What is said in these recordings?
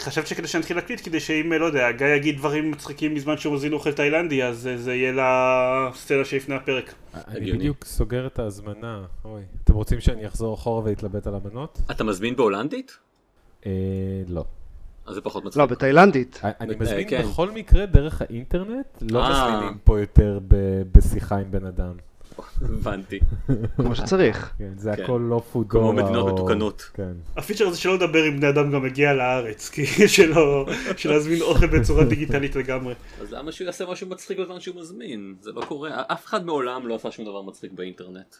חשבת שכדי שנתחיל להקליט, כדי שאם, לא יודע, גיא יגיד דברים מצחיקים בזמן שהוא מזין אוכל תאילנדי, אז אה, זה יהיה לסצנה שלפני הפרק. אני. בדיוק סוגר את ההזמנה. אוי, אתם רוצים שאני אחזור אחורה ואתלבט על המנות? אתה מזמין בהולנדית? אה, לא. אז זה פחות מצחיק. לא, בתאילנדית. אני אה, מזמין כן. בכל מקרה דרך האינטרנט, לא אה. מזמינים פה יותר ב- בשיחה עם בן אדם. הבנתי. כמו שצריך. כן, זה כן. הכל לא פודורה. כמו מדינות או- מתוקנות. כן. הפיצ'ר הזה שלא לדבר עם בני אדם גם מגיע לארץ, כי שלא, שלהזמין אוכל בצורה דיגיטלית לגמרי. אז למה שהוא יעשה משהו מצחיק בזמן שהוא מזמין? זה לא קורה. אף אחד מעולם לא עשה שום דבר מצחיק באינטרנט.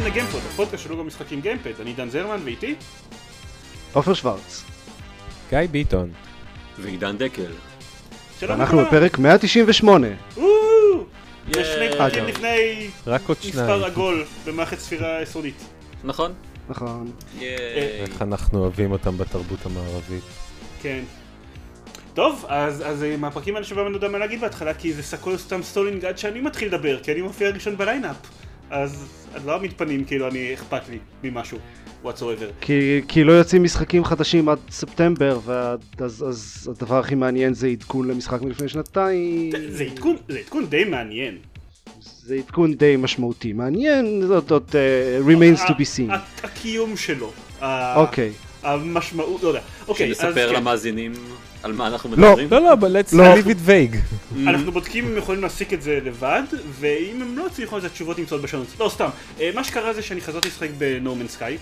הבאים לגיימפוד, הפודקאסט שלו במשחקים גיימפד, אני דן זרמן ואיתי עופר שוורץ. גיא ביטון. ועידן דקל. אנחנו. בפרק 198. וואו! יש שני. פרקים. לפני רק עוד מספר. עגול במערכת ספירה יסודית. נכון? נכון. ייי. איך אנחנו אוהבים אותם בתרבות המערבית. כן. טוב, אז, אז אה, מהפרקים האלה שבהם אני לא יודע מה להגיד בהתחלה, כי זה הכל סתם stalling עד שאני מתחיל לדבר, כי אני מופיע ראשון ב lineup. אז אז לא אעמיד פנים, כאילו אני אכפת לי ממשהו, whatsoever. כי, כי לא יוצאים משחקים חדשים עד ספטמבר, ועד, אז, אז הדבר הכי מעניין זה עדכון למשחק מלפני שנתיים. זה עדכון, זה עדכון די מעניין. זה עדכון די משמעותי. מעניין, זאת עוד uh, remains to be seen. הקיום שלו. אוקיי. המשמעות, לא יודע. אוקיי, אז שנספר כן. למאזינים על מה אנחנו לא, מדברים? לא, לא, אבל let's לא. leave it vague. אנחנו בודקים אם הם יכולים להסיק את זה לבד, ואם הם לא הצליחו אז התשובות נמצאות בשונות. לא, סתם. אה, מה שקרה זה שאני חזרתי לשחק בנורמן סקאי,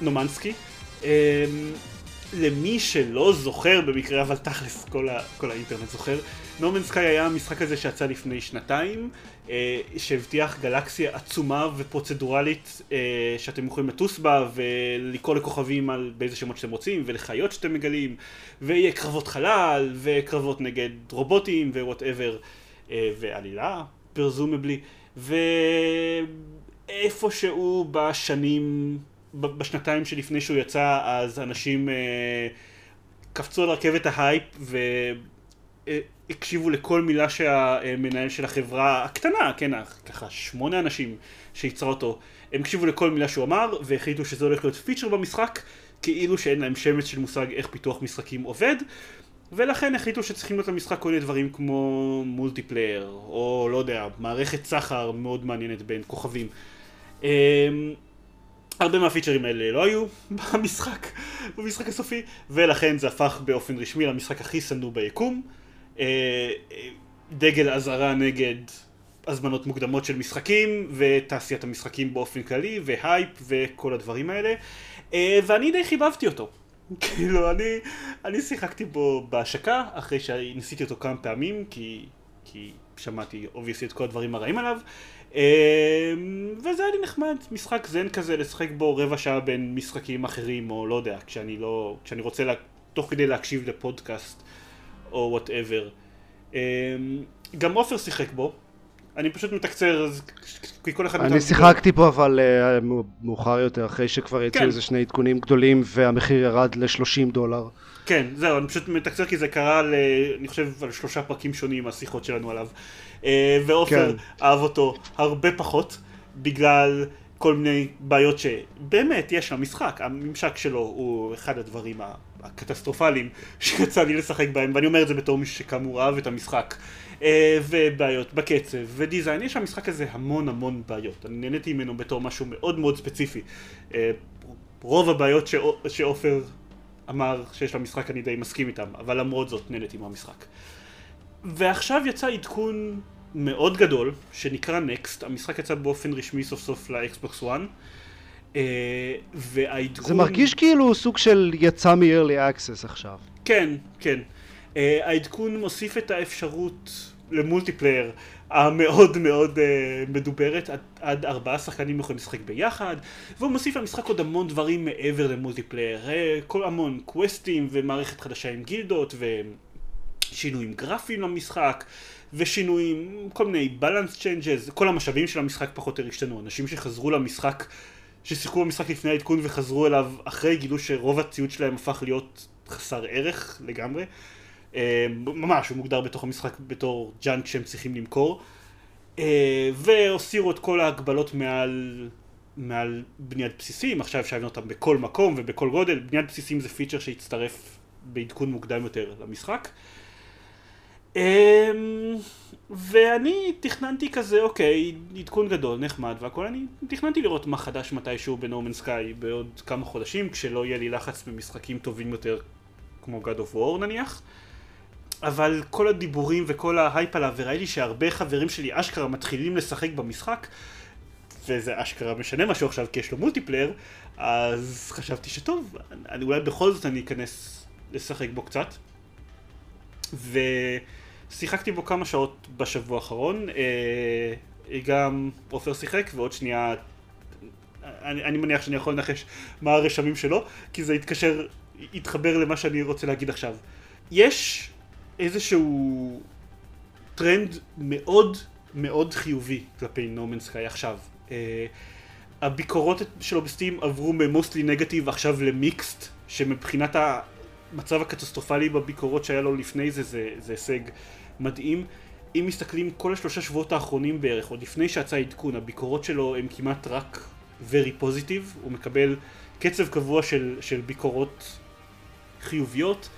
נומנסקי. למי שלא זוכר במקרה, אבל תכלס כל, ה, כל האינטרנט זוכר, נורמן סקאי היה המשחק הזה שיצא לפני שנתיים, אה, שהבטיח גלקסיה עצומה ופרוצדורלית אה, שאתם יכולים לטוס בה ולקרוא לכוכבים על באיזה שמות שאתם רוצים ולחיות שאתם מגלים ויהיה קרבות חלל וקרבות נגד רובוטים ו whatever אה, ועלילה presumably ואיפשהו בשנים בשנתיים שלפני שהוא יצא אז אנשים אה, קפצו על רכבת ההייפ והקשיבו לכל מילה שהמנהל של החברה הקטנה, כן, ככה שמונה אנשים שייצרה אותו, הם הקשיבו לכל מילה שהוא אמר והחליטו שזה הולך להיות פיצ'ר במשחק כאילו שאין להם שמץ של מושג איך פיתוח משחקים עובד ולכן החליטו שצריכים להיות למשחק כל מיני דברים כמו multiplayer או לא יודע, מערכת סחר מאוד מעניינת בין כוכבים. אמ, הרבה מהפיצ'רים האלה לא היו במשחק, במשחק הסופי, ולכן זה הפך באופן רשמי למשחק הכי שנוא ביקום. אה, אה, דגל אזהרה נגד הזמנות מוקדמות של משחקים, ותעשיית המשחקים באופן כללי, והייפ, וכל הדברים האלה. אה, ואני די חיבבתי אותו. כאילו, אני, אני שיחקתי בו בהשקה, אחרי שניסיתי אותו כמה פעמים, כי, כי שמעתי obviously את כל הדברים הרעים עליו. אמ, וזה היה לי נחמד, משחק זן כזה, לשחק בו רבע שעה בין משחקים אחרים, או לא יודע, כשאני לא, כשאני רוצה לה, תוך כדי להקשיב לפודקאסט, או whatever. גם עופר שיחק בו, אני פשוט מקצר, אז כי כל אחד... אני שיחקתי פה אבל מאו- מאוחר יותר, אחרי שכבר יצאו כן. איזה שני עדכונים גדולים והמחיר ירד ל-30 דולר. כן, זהו, אני פשוט מתקצר כי זה קרה, ל, אני חושב, על שלושה פרקים שונים השיחות שלנו עליו. אה, ועופר כן. אהב אותו הרבה פחות, בגלל כל מיני בעיות שבאמת יש למשחק. הממשק שלו הוא אחד הדברים הקטסטרופליים שיצא לי לשחק בהם, ואני אומר את זה בתור מישהו שכאמור אהב את המשחק. אה, ובעיות בקצב ודיזיין, יש למשחק הזה המון המון בעיות. אני נהניתי ממנו בתור משהו מאוד מאוד ספציפי. אה, רוב הבעיות שעו- שעופר אמר שיש למשחק אני די מסכים איתם, אבל למרות זאת נהניתי מהמשחק. ועכשיו יצא עדכון מאוד גדול, שנקרא נקסט, המשחק יצא באופן רשמי סוף סוף לאקסבוקס 1, אה, והעדכון... זה מרגיש כאילו סוג של יצא מ-early access עכשיו. כן, כן. אה, העדכון מוסיף את האפשרות ל multiplayer המאוד מאוד אה, מדוברת, עד, עד ארבעה שחקנים יכולים לשחק ביחד, והוא מוסיף למשחק עוד המון דברים מעבר ל multiplayer, אה, כל המון קווסטים ומערכת חדשה עם גילדות ושינויים גרפיים למשחק. ושינויים, כל מיני balance changes, כל המשאבים של המשחק פחות או יותר השתנו. אנשים שחזרו למשחק, ששיחקו במשחק לפני העדכון וחזרו אליו אחרי, גילו שרוב הציוד שלהם הפך להיות חסר ערך לגמרי. אה, ממש, הוא מוגדר בתוך המשחק בתור junk שהם צריכים למכור. אה, והסירו את כל ההגבלות מעל, מעל בניית בסיסים, עכשיו אפשר לבנות אותם בכל מקום ובכל גודל. בניית בסיסים זה פיצ'ר שהצטרף בעדכון מוקדם יותר למשחק. אמ, ואני תכננתי כזה, אוקיי, עדכון גדול, נחמד והכל, אני תכננתי לראות מה חדש מתישהו ב No Man's Sky בעוד כמה חודשים, כשלא יהיה לי לחץ במשחקים טובים יותר, כמו God of War נניח. אבל כל הדיבורים וכל ההייפ עליו, וראיתי שהרבה חברים שלי אשכרה מתחילים לשחק במשחק, וזה אשכרה משנה משהו עכשיו כי יש לו multiplayer, אז חשבתי שטוב, אני אולי בכל זאת אני אכנס לשחק בו קצת. ושיחקתי בו כמה שעות בשבוע האחרון, אה, גם עופר שיחק ועוד שנייה אני, אני מניח שאני יכול לנחש מה הרשמים שלו, כי זה יתקשר, יתחבר למה שאני רוצה להגיד עכשיו. יש איזשהו טרנד מאוד מאוד חיובי כלפי No Man's Sky עכשיו. אה, הביקורות שלו ב Steam עברו מ mostly negative עכשיו ל mixed, שמבחינת המצב הקטסטרופלי בביקורות שהיה לו לפני זה, זה, זה הישג מדהים. אם מסתכלים כל השלושה שבועות האחרונים בערך, עוד לפני שיצא עדכון, הביקורות שלו הם כמעט רק very positive, הוא מקבל קצב קבוע של, של ביקורות חיוביות.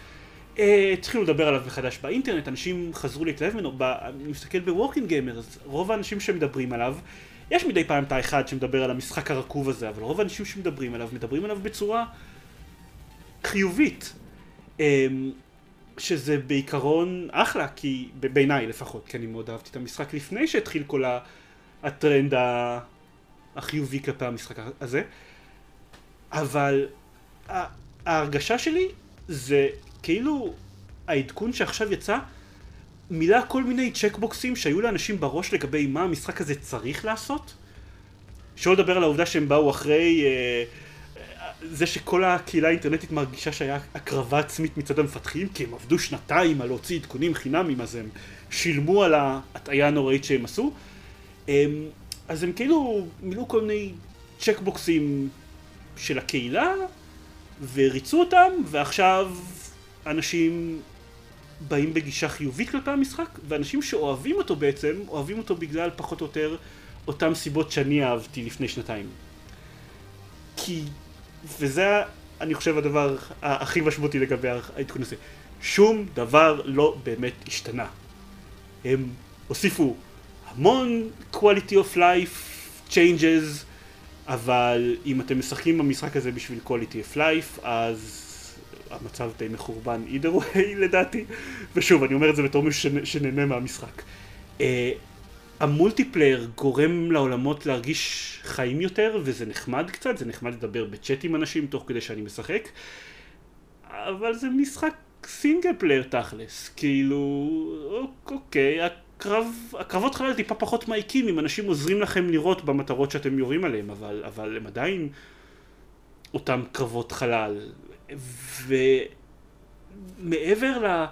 אה, התחילו לדבר עליו מחדש באינטרנט, אנשים חזרו להתלהב ממנו, אני מסתכל בוורקינג גיימר, אז רוב האנשים שמדברים עליו, יש מדי פעם את האחד שמדבר על המשחק הרקוב הזה, אבל רוב האנשים שמדברים עליו, מדברים עליו בצורה חיובית. אה, שזה בעיקרון אחלה, כי בעיניי לפחות, כי אני מאוד אהבתי את המשחק לפני שהתחיל כל הטרנד החיובי כלפי המשחק הזה, אבל ההרגשה שלי זה כאילו העדכון שעכשיו יצא מילא כל מיני צ'קבוקסים שהיו לאנשים בראש לגבי מה המשחק הזה צריך לעשות. שלא לדבר על העובדה שהם באו אחרי אה, זה שכל הקהילה האינטרנטית מרגישה שהיה הקרבה עצמית מצד המפתחים כי הם עבדו שנתיים על להוציא עדכונים חינמים אז הם שילמו על ההטעיה הנוראית שהם עשו. אה, אז הם כאילו מילאו כל מיני צ'קבוקסים של הקהילה וריצו אותם ועכשיו אנשים באים בגישה חיובית כלפי המשחק, ואנשים שאוהבים אותו בעצם, אוהבים אותו בגלל פחות או יותר אותם סיבות שאני אהבתי לפני שנתיים. כי, וזה אני חושב הדבר הכי משמעותי לגבי העדכון הזה, שום דבר לא באמת השתנה. הם הוסיפו המון quality of life changes, אבל אם אתם משחקים במשחק הזה בשביל quality of life, אז המצב די מחורבן either way לדעתי, ושוב אני אומר את זה בתור מישהו שנהנה מהמשחק. המולטיפלייר גורם לעולמות להרגיש חיים יותר וזה נחמד קצת, זה נחמד לדבר בצ'אט עם אנשים תוך כדי שאני משחק, אבל זה משחק single player תכלס, כאילו אוקיי, הקרב, הקרבות חלל טיפה פחות מעיקים אם אנשים עוזרים לכם לראות במטרות שאתם יורים עליהם, אבל, אבל הם עדיין אותם קרבות חלל, ומעבר ל...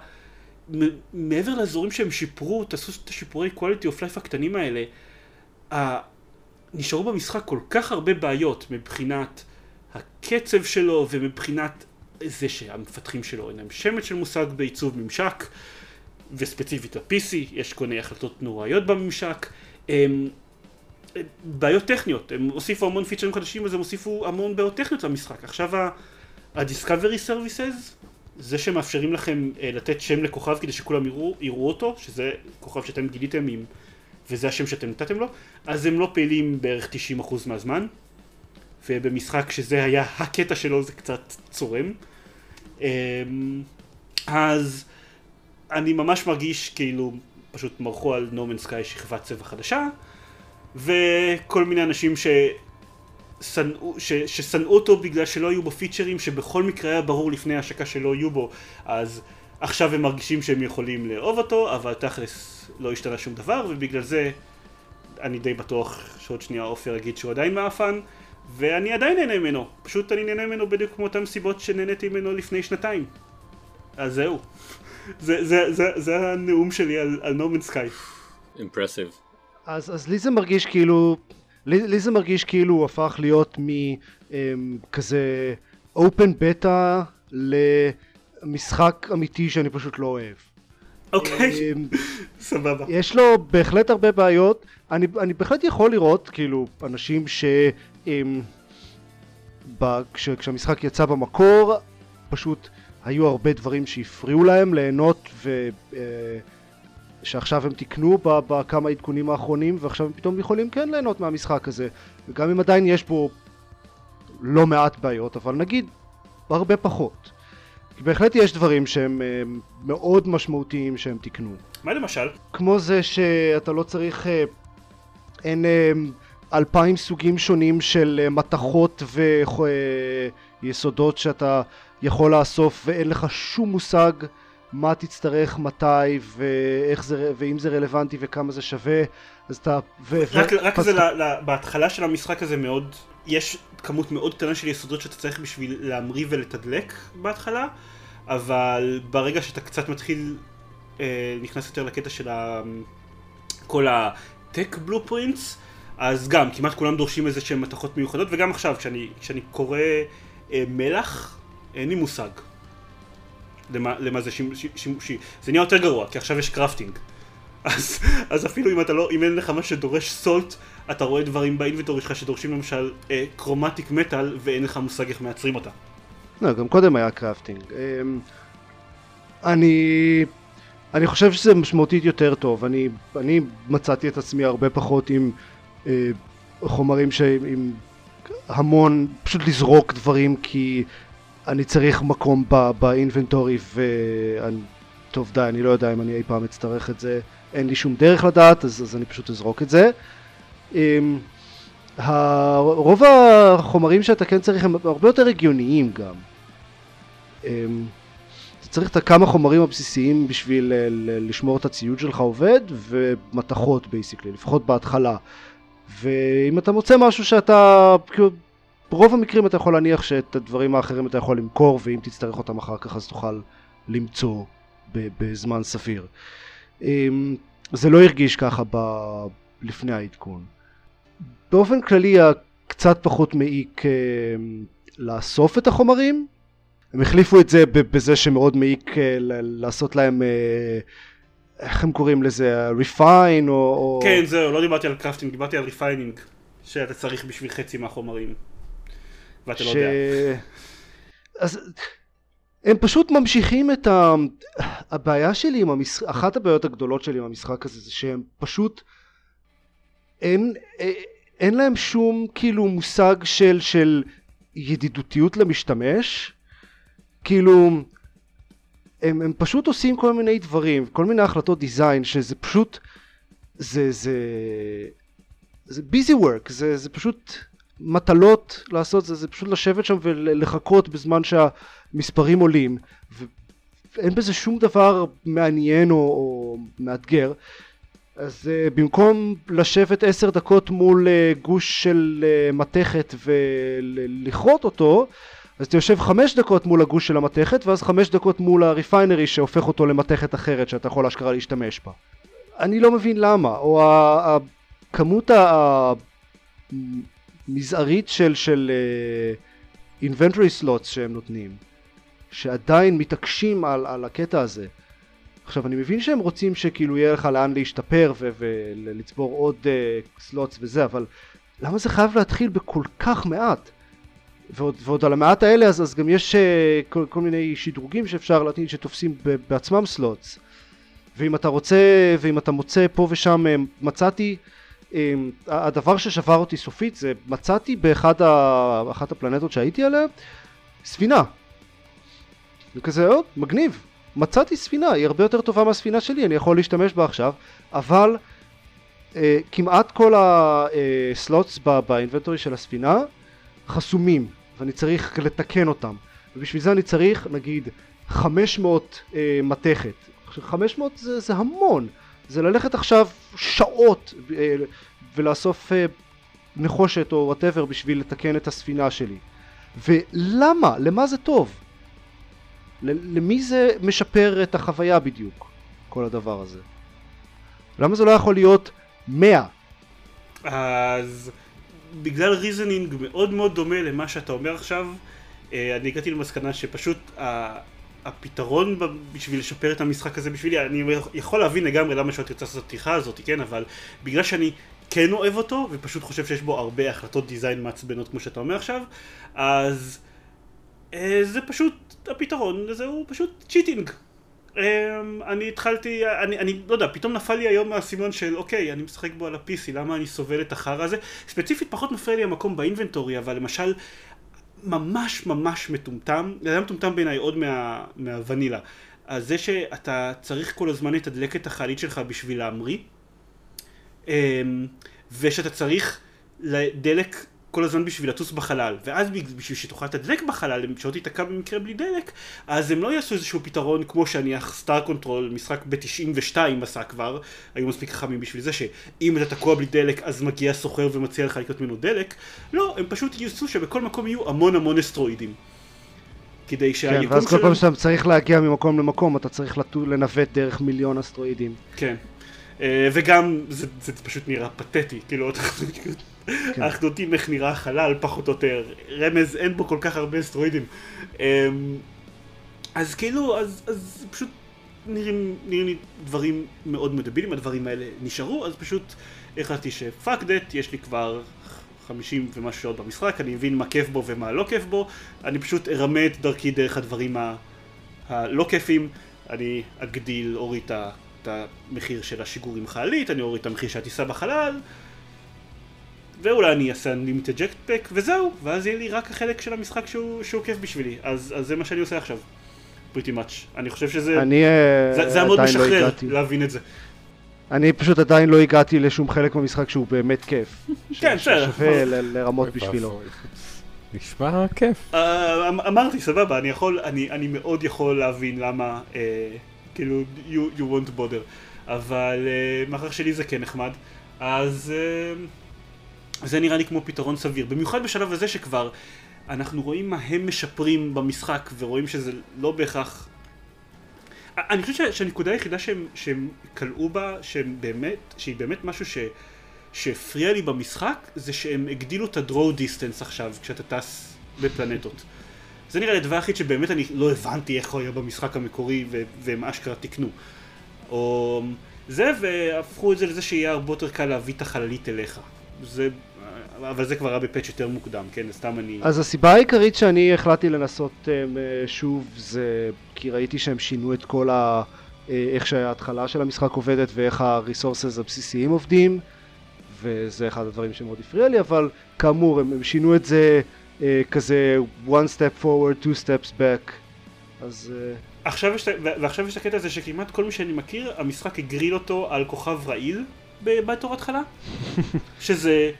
מעבר לאזורים שהם שיפרו, תעשו את השיפורי quality of life הקטנים האלה, נשארו במשחק כל כך הרבה בעיות מבחינת הקצב שלו ומבחינת זה שהמפתחים שלו אין להם שמץ של מושג בעיצוב ממשק וספציפית ה-PC, יש כל מיני החלטות נוראיות בממשק. הם, בעיות טכניות, הם הוסיפו המון פיצ'רים חדשים אז הם הוסיפו המון בעיות טכניות למשחק. עכשיו ה-Discovery Services, זה שמאפשרים לכם uh, לתת שם לכוכב כדי שכולם יראו, יראו אותו, שזה כוכב שאתם גיליתם עם, וזה השם שאתם נתתם לו, אז הם לא פעילים בערך 90% מהזמן, ובמשחק שזה היה הקטע שלו זה קצת צורם. Um, אז אני ממש מרגיש כאילו פשוט מרחו על נומן סקאי שכבת צבע חדשה, וכל מיני אנשים ש... ששנאו אותו בגלל שלא היו בו פיצ'רים שבכל מקרה היה ברור לפני ההשקה שלא יהיו בו אז עכשיו הם מרגישים שהם יכולים לאהוב אותו אבל תכלס לא השתנה שום דבר ובגלל זה אני די בטוח שעוד שנייה עופר יגיד שהוא עדיין מאפן ואני עדיין נהנה ממנו. פשוט אני נהנה ממנו בדיוק כמו אותם סיבות שנהניתי ממנו לפני שנתיים. אז זהו. זה, זה, זה, זה הנאום שלי על נורמן סקאי אימפרסיב אז, אז לי זה מרגיש כאילו לי, לי זה מרגיש כאילו הוא הפך להיות מכזה אופן בטא ל... משחק אמיתי שאני פשוט לא אוהב. אוקיי, אמ, סבבה. יש לו בהחלט הרבה בעיות. אני, אני בהחלט יכול לראות, כאילו, אנשים ש... אמ, ב, כש, כשהמשחק יצא במקור, פשוט היו הרבה דברים שהפריעו להם ליהנות ו... אה, שעכשיו הם תיקנו בכמה עדכונים האחרונים ועכשיו הם פתאום יכולים כן ליהנות מהמשחק הזה. וגם אם עדיין יש בו לא מעט בעיות אבל נגיד הרבה פחות. כי בהחלט יש דברים שהם אה, מאוד משמעותיים שהם תיקנו. מה למשל? כמו זה שאתה לא צריך אה, אין אה, אלפיים סוגים שונים של מתכות ויסודות שאתה יכול לאסוף ואין לך שום מושג מה תצטרך מתי ואיך זה ואם זה רלוונטי וכמה זה שווה אז אתה ו- רק, ו- רק פס- זה ל- ל- בהתחלה של המשחק הזה מאוד, יש כמות מאוד קטנה של יסודות שאתה צריך בשביל להמריא ולתדלק בהתחלה, אבל ברגע שאתה קצת מתחיל, אה, נכנס יותר לקטע של ה... כל ה-tech blueprints, אז גם כמעט כולם דורשים איזה שהם מתכות מיוחדות, וגם עכשיו כשאני, כשאני קורא אה, מלח, אין לי מושג. למה, למה זה שימ- שימושי. זה נהיה יותר גרוע, כי עכשיו יש קרפטינג. אז, אז אפילו אם לא, אם אין לך מה שדורש salt, אתה רואה דברים ב inventory שלך שדורשים למשל אה, chromatic metal ואין לך מושג איך מייצרים אותה. לא, גם קודם היה crafting. אמ, אני... אני חושב שזה משמעותית יותר טוב. אני, אני מצאתי את עצמי הרבה פחות עם אה, חומרים ש... עם המון... פשוט לזרוק דברים כי אני צריך מקום ב inventory ואני... טוב די, אני לא יודע אם אני אי פעם אצטרך את זה. אין לי שום דרך לדעת, אז, אז אני פשוט אזרוק את זה. אמ, ה- רוב החומרים שאתה כן צריך הם הרבה יותר הגיוניים גם. אמ, אתה צריך את הכמה חומרים הבסיסיים בשביל אה, לשמור את הציוד שלך עובד ומתכות basically, לפחות בהתחלה. ואם אתה מוצא משהו שאתה, כאילו, ברוב המקרים אתה יכול להניח שאת הדברים האחרים אתה יכול למכור ואם תצטרך אותם אחר כך אז תוכל למצוא בזמן סביר. אמ, זה לא הרגיש ככה ב- לפני העדכון. באופן כללי היה קצת פחות מעיק אה, לאסוף את החומרים. הם החליפו את זה בזה שמאוד מעיק אה, לעשות להם, אה, איך הם קוראים לזה, או... או... כן, זהו, לא דיברתי על crafting, דיברתי על refining, שאתה צריך בשביל חצי מהחומרים. ואתה לא ש... יודע. אז הם פשוט ממשיכים את ה... הבעיה שלי עם המשחק, אחת הבעיות הגדולות שלי עם המשחק הזה זה שהם פשוט אין, אין להם שום כאילו מושג של, של ידידותיות למשתמש כאילו הם, הם פשוט עושים כל מיני דברים כל מיני החלטות דיזיין שזה פשוט זה זה זה ביזי וורק זה, זה פשוט מטלות לעשות זה, זה פשוט לשבת שם ולחכות בזמן שהמספרים עולים. ואין בזה שום דבר מעניין או, או מאתגר. אז uh, במקום לשבת עשר דקות מול uh, גוש של uh, מתכת ולכרות אותו אז אתה יושב חמש דקות מול הגוש של המתכת ואז חמש דקות מול הריפיינרי שהופך אותו למתכת אחרת שאתה יכול אשכרה להשתמש בה. אני לא מבין למה או ה- ה- כמות המזערית של של uh, inventory slots שהם נותנים שעדיין מתעקשים על, על הקטע הזה. עכשיו אני מבין שהם רוצים שכאילו יהיה לך לאן להשתפר ולצבור עוד uh, סלוטס וזה אבל למה זה חייב להתחיל בכל כך מעט? ועוד, ועוד על המעט האלה אז, אז גם יש uh, כל, כל מיני שדרוגים שאפשר להתאים שתופסים ב- בעצמם slots ואם אתה רוצה ואם אתה מוצא פה ושם מצאתי הדבר ששבר אותי סופית זה מצאתי באחת הפלנטות שהייתי עליה ספינה. וכזה, או, מגניב, מצאתי ספינה, היא הרבה יותר טובה מהספינה שלי, אני יכול להשתמש בה עכשיו, אבל אה, כמעט כל הסלוטס באינבנטורי של הספינה חסומים, ואני צריך לתקן אותם, ובשביל זה אני צריך, נגיד, 500 אה, מתכת. עכשיו, 500 זה, זה המון, זה ללכת עכשיו שעות אה, ולאסוף אה, נחושת או וואטאבר בשביל לתקן את הספינה שלי. ולמה? למה זה טוב? למי זה משפר את החוויה בדיוק, כל הדבר הזה? למה זה לא יכול להיות 100? אז בגלל reasoning מאוד מאוד דומה למה שאתה אומר עכשיו, אה, אני הגעתי למסקנה שפשוט הפתרון בשביל לשפר את המשחק הזה בשבילי, אני יכול להבין לגמרי למה שאת רוצה לעשות את הפתיחה הזאת, כן, אבל בגלל שאני כן אוהב אותו, ופשוט חושב שיש בו הרבה החלטות design מעצבנות כמו שאתה אומר עכשיו, אז אה, זה פשוט, הפתרון לזה הוא פשוט cheating. אה, אני התחלתי, אני, אני לא יודע, פתאום נפל לי היום האסימון של אוקיי, אני משחק בו על ה-PC, למה אני סובל את החרא הזה? ספציפית פחות מפריע לי המקום ב inventory, אבל למשל, ממש ממש מטומטם, זה היה מטומטם בעיניי עוד מה, מהוונילה. אז זה שאתה צריך כל הזמן לתדלק את החללית שלך בשביל להמריא, אמ, ושאתה צריך דלק כל הזמן בשביל לטוס בחלל, ואז בשביל שתוכל לתדלק בחלל, שלא תיתקע במקרה בלי דלק, אז הם לא יעשו איזשהו פתרון כמו שהניח Star Control, משחק ב-92 עשה כבר, היו מספיק חכמים בשביל זה, שאם אתה תקוע בלי דלק אז מגיע סוחר ומציע לך לקנות ממנו דלק, לא, הם פשוט יעשו שבכל מקום יהיו המון המון אסטרואידים. כדי שהיקום כן, ואז כל פעם שאתה צריך להגיע ממקום למקום, אתה צריך לטו- לנווט דרך מיליון אסטרואידים. כן. אה, וגם זה, זה פשוט נראה פתטי, כאילו כן. אנחנו יודעים איך נראה החלל פחות או יותר, רמז אין בו כל כך הרבה אסטרואידים. אה, אז כאילו, אז, אז פשוט נראים, נראים לי דברים מאוד מדבילים, הדברים האלה נשארו, אז פשוט החלטתי שפאק דט, יש לי כבר 50 ומשהו שעות במשחק, אני מבין מה כיף בו ומה לא כיף בו, אני פשוט ארמה את דרכי דרך הדברים ה- הלא כיפים, אני אגדיל, אוריד את המחיר של השיגור עם חללית, אני אוריד את המחיר של הטיסה בחלל, ואולי אני אעשה Unlimited Jetpack, וזהו, ואז יהיה לי רק החלק של המשחק שהוא, שהוא כיף בשבילי, אז, אז זה מה שאני עושה עכשיו, pretty much. אני חושב שזה אני אה, זה, זה היה מאוד לא משחרר הגעתי. להבין את זה. אני פשוט עדיין לא הגעתי לשום חלק במשחק שהוא באמת כיף. כן, בסדר. ששווה ל- לרמות בשבילו. נשמע כיף. אה, אמ- אמרתי, סבבה, אני יכול, אני, אני מאוד יכול להבין למה, אה, כאילו, you, you won't bother, אבל מאחר שלי זה כן נחמד, אז זה נראה לי כמו פתרון סביר, במיוחד בשלב הזה שכבר אנחנו רואים מה הם משפרים במשחק, ורואים שזה לא בהכרח... אני חושב שה- שהנקודה היחידה שהם, שהם כלאו בה, שהם באמת, שהיא באמת משהו ש... שהפריע לי במשחק זה שהם הגדילו את ה-draw distance עכשיו כשאתה טס בפלנטות. זה נראה לי הדבר היחיד שבאמת אני לא הבנתי איך הוא היה במשחק המקורי ו- והם אשכרה תיקנו. או זה והפכו את זה לזה שיהיה הרבה יותר קל להביא את החללית אליך. זה, אבל זה כבר היה בפאץ' יותר מוקדם, כן? סתם אני... אז הסיבה העיקרית שאני החלטתי לנסות um, שוב זה כי ראיתי שהם שינו את כל ה... אה, איך שההתחלה של המשחק עובדת ואיך ה-resources הבסיסיים עובדים וזה אחד הדברים שמאוד הפריע לי אבל כאמור הם, הם שינו את זה uh, כזה one step forward two steps back אז uh, עכשיו יש, ועכשיו יש את הקטע הזה שכמעט כל מי שאני מכיר, המשחק הגריל אותו על כוכב רעיל בתור התחלה. שזה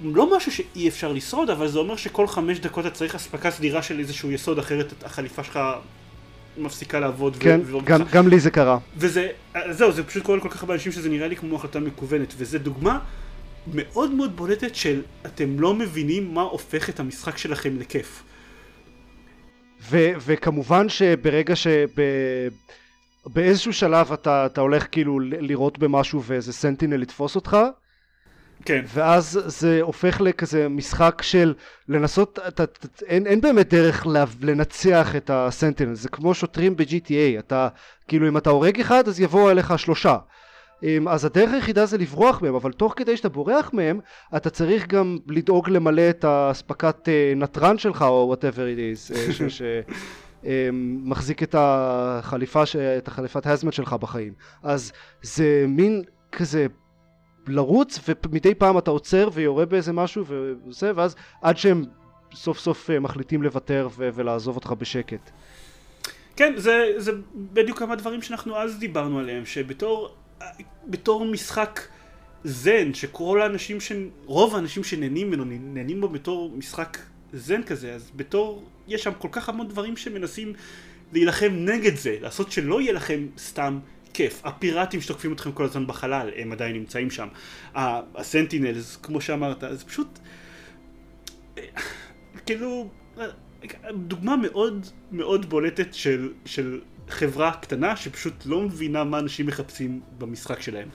לא משהו שאי אפשר לשרוד, אבל זה אומר שכל חמש דקות אתה צריך אספקה סדירה של איזשהו יסוד, אחרת החליפה שלך מפסיקה לעבוד. ו- כן ולא גם. גם לי זה קרה וזה, זהו, זה פשוט קורה לכל כך הרבה אנשים שזה נראה לי כמו החלטה מקוונת, וזה דוגמה מאוד מאוד בולטת של אתם לא מבינים מה הופך את המשחק שלכם לכיף. ו- וכמובן שברגע שב... באיזשהו שלב אתה, אתה הולך כאילו ל- לירות במשהו ואיזה סנטינל לתפוס אותך כן. ואז זה הופך לכזה משחק של לנסות, אתה, אתה, אין, אין באמת דרך לה, לנצח את הסנטינל, זה כמו שוטרים ב-GTA, אתה, כאילו אם אתה הורג אחד אז יבואו אליך שלושה. אמ, אז הדרך היחידה זה לברוח מהם, אבל תוך כדי שאתה בורח מהם, אתה צריך גם לדאוג למלא את האספקת אה, נתרן שלך או whatever it is, אה, ש... ש אמ, את החליפה. את החליפת הזמט שלך בחיים. אז זה מין כזה לרוץ ומדי פעם אתה עוצר ויורה באיזה משהו וזה ואז עד שהם סוף סוף אה, מחליטים לוותר ו- ולעזוב אותך בשקט. כן, זה, זה בדיוק כמה דברים שאנחנו אז דיברנו עליהם, שבתור בתור משחק זן, שכל האנשים, ש... רוב האנשים שנהנים ממנו, נהנים בו בתור משחק זן כזה, אז בתור, יש שם כל כך המון דברים שמנסים להילחם נגד זה, לעשות שלא יהיה לכם סתם כיף. הפיראטים שתוקפים אתכם כל הזמן בחלל, הם עדיין נמצאים שם. הסנטינלס, כמו שאמרת, זה פשוט... כאילו, דוגמה מאוד מאוד בולטת של, של חברה קטנה שפשוט לא מבינה מה אנשים מחפשים במשחק שלהם.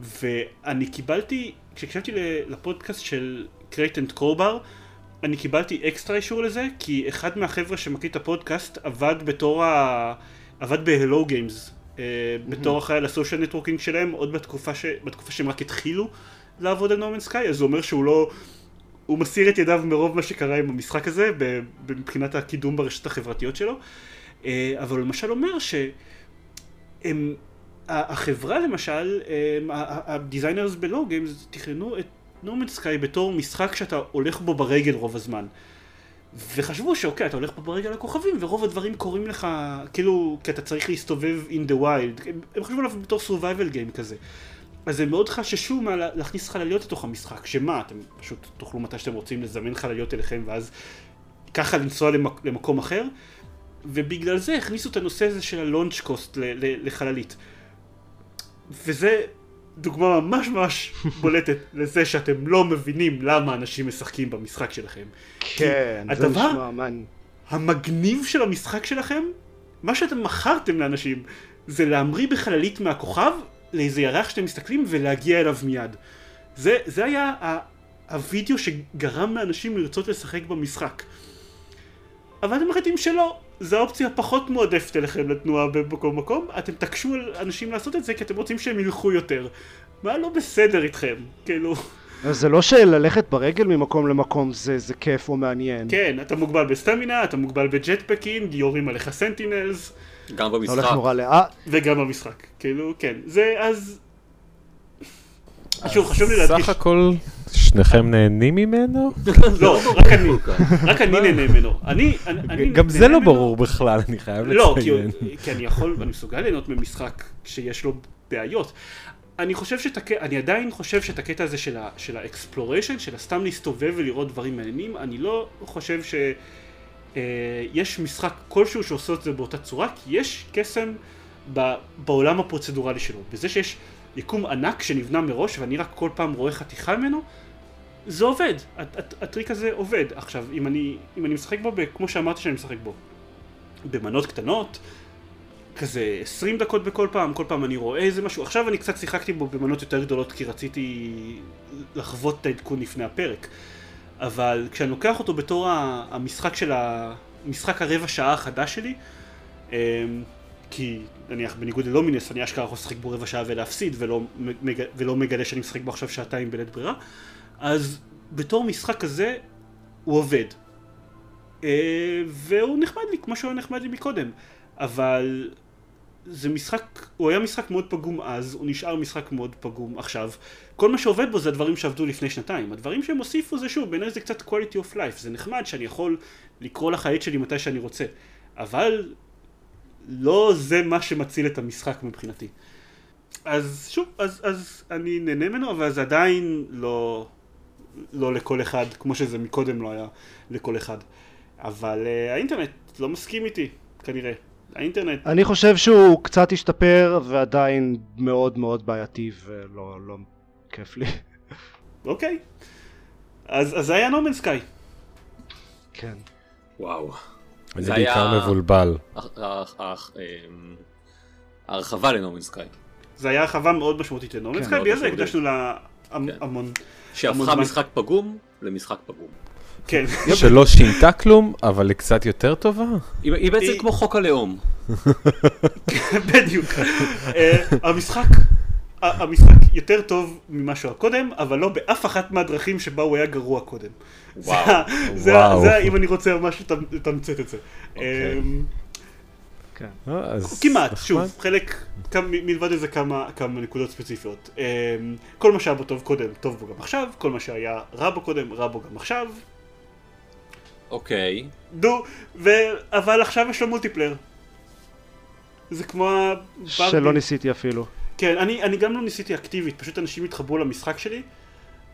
ואני קיבלתי, כשהקשבתי לפודקאסט של Crate and Crowbar, אני קיבלתי אקסטרה אישור לזה, כי אחד מהחבר'ה שמקליט את הפודקאסט עבד בתור ה... עבד ב-Hello בתור אחראי ה social networking שלהם, עוד בתקופה, ש... בתקופה שהם רק התחילו לעבוד על No Man's Sky, אז זה אומר שהוא לא... הוא מסיר את ידיו מרוב מה שקרה עם המשחק הזה, מבחינת הקידום ברשתות החברתיות שלו, אה, אבל הוא למשל אומר שהם... ה- החברה למשל, ה designers ב Hello Games תכננו את No Man's Sky בתור משחק שאתה הולך בו ברגל רוב הזמן. וחשבו שאוקיי, אתה הולך פה ברגל לכוכבים, ורוב הדברים קורים לך, כאילו, כי אתה צריך להסתובב in the wild. הם, הם חשבו עליו בתור survival game כזה. אז הם מאוד חששו מה להכניס חלליות לתוך המשחק, שמה, אתם פשוט תוכלו מתי שאתם רוצים לזמן חלליות אליכם, ואז ככה לנסוע למק, למקום אחר. ובגלל זה הכניסו את הנושא הזה של הלונץ' קוסט לחללית. וזה דוגמה ממש ממש בולטת לזה שאתם לא מבינים למה אנשים משחקים במשחק שלכם. כן, זה נשמע מעניין. המגניב של המשחק שלכם, מה שאתם מכרתם לאנשים, זה להמריא בחללית מהכוכב לאיזה ירח שאתם מסתכלים ולהגיע אליו מיד. זה, זה היה ה- הווידאו שגרם לאנשים לרצות לשחק במשחק. אבל אתם מחליטים שלא, זו האופציה הפחות מועדפת אליכם לתנועה במקום מקום, אתם תקשו על אנשים לעשות את זה כי אתם רוצים שהם ילכו יותר. מה לא בסדר איתכם? כאילו, אז זה לא שללכת ברגל ממקום למקום זה, זה כיף או מעניין. כן, אתה מוגבל בסטמינה, אתה מוגבל בג'טפקים, יורים עליך סנטינלס, גם אתה הולך במשחק. נורא לאט. וגם במשחק, כאילו, כן, זה אז... שוב, חשוב לי להדגיש, סך הכל שניכם נהנים ממנו? לא, רק אני, רק אני נהנה ממנו. אני, אני, גם זה לא ברור בכלל, אני חייב לא, כי, לציין. כי אני יכול, אני מסוגל ליהנות ממשחק שיש לו בעיות. אני חושב שאת הקטע, אני עדיין חושב שאת הקטע הזה של, ה exploration, של הסתם להסתובב ולראות דברים מעניינים, אני לא חושב שיש משחק כלשהו שעושה את זה באותה צורה, כי יש קסם ב, בעולם הפרוצדורלי שלו. בזה שיש יקום ענק שנבנה מראש ואני רק כל פעם רואה חתיכה ממנו, זה עובד, הט- הט- הטריק הזה עובד. עכשיו, אם אני, אם אני משחק בו, כמו שאמרתי שאני משחק בו, במנות קטנות, כזה 20 דקות בכל פעם, כל פעם אני רואה איזה משהו. עכשיו אני קצת שיחקתי בו במנות יותר גדולות כי רציתי לחוות את העדכון לפני הפרק. אבל כשאני לוקח אותו בתור המשחק של ה... משחק הרבע שעה החדש שלי, אמ, כי נניח בניגוד ללומינס אני אשכרה יכול לשחק בו רבע שעה ולהפסיד ולא, מג... ולא מגלה שאני משחק בו עכשיו שעתיים בלית ברירה, אז בתור משחק כזה הוא עובד. אה, והוא נחמד לי כמו שהוא היה נחמד לי מקודם, אבל זה משחק, הוא היה משחק מאוד פגום אז, הוא נשאר משחק מאוד פגום עכשיו. כל מה שעובד בו זה הדברים שעבדו לפני שנתיים. הדברים שהם הוסיפו זה שוב, בעיניי זה קצת quality of life. זה נחמד שאני יכול לקרוא לחיית שלי מתי שאני רוצה. אבל לא זה מה שמציל את המשחק מבחינתי. אז שוב, אז, אז אני נהנה ממנו, אבל זה עדיין לא, לא לכל אחד, כמו שזה מקודם לא היה לכל אחד. אבל uh, האינטרנט לא מסכים איתי, כנראה. האינטרנט, אני חושב שהוא קצת השתפר ועדיין מאוד מאוד בעייתי ולא לא כיף לי. אוקיי. אז, אז זה היה נורמן סקאי. כן. וואו. אני זה בעיקר היה- מבולבל. אמ, ההרחבה לנורמן סקאי. זה היה הרחבה מאוד משמעותית לנורמן כן, סקאי, בגלל זה. הקדשנו לה המ- כן. המון. שהפכה. משחק פגום למשחק פגום. כן. שלא שינתה כלום, אבל היא קצת יותר טובה? היא היא בעצם כמו חוק הלאום. בדיוק. אה, המשחק, המשחק יותר טוב ממה שהוא היה קודם, אבל לא באף אחת מהדרכים שבה הוא היה גרוע קודם. זה וואו. זה וואו. זה אם אני רוצה ממש לתמצ- לתמצת את זה. אוקיי. אמ, כן. אה, אז כמעט. שוב, חלק, מלבד איזה כמה כמה נקודות ספציפיות. אמ, כל מה שהיה בו טוב קודם, טוב בו גם עכשיו, כל מה שהיה רע בו קודם, רע בו גם עכשיו. אוקיי. נו, ו... אבל עכשיו יש לו multiplayer. זה כמו ה... שלא ניסיתי אפילו. כן, אני, אני גם לא ניסיתי אקטיבית, פשוט אנשים התחברו למשחק שלי,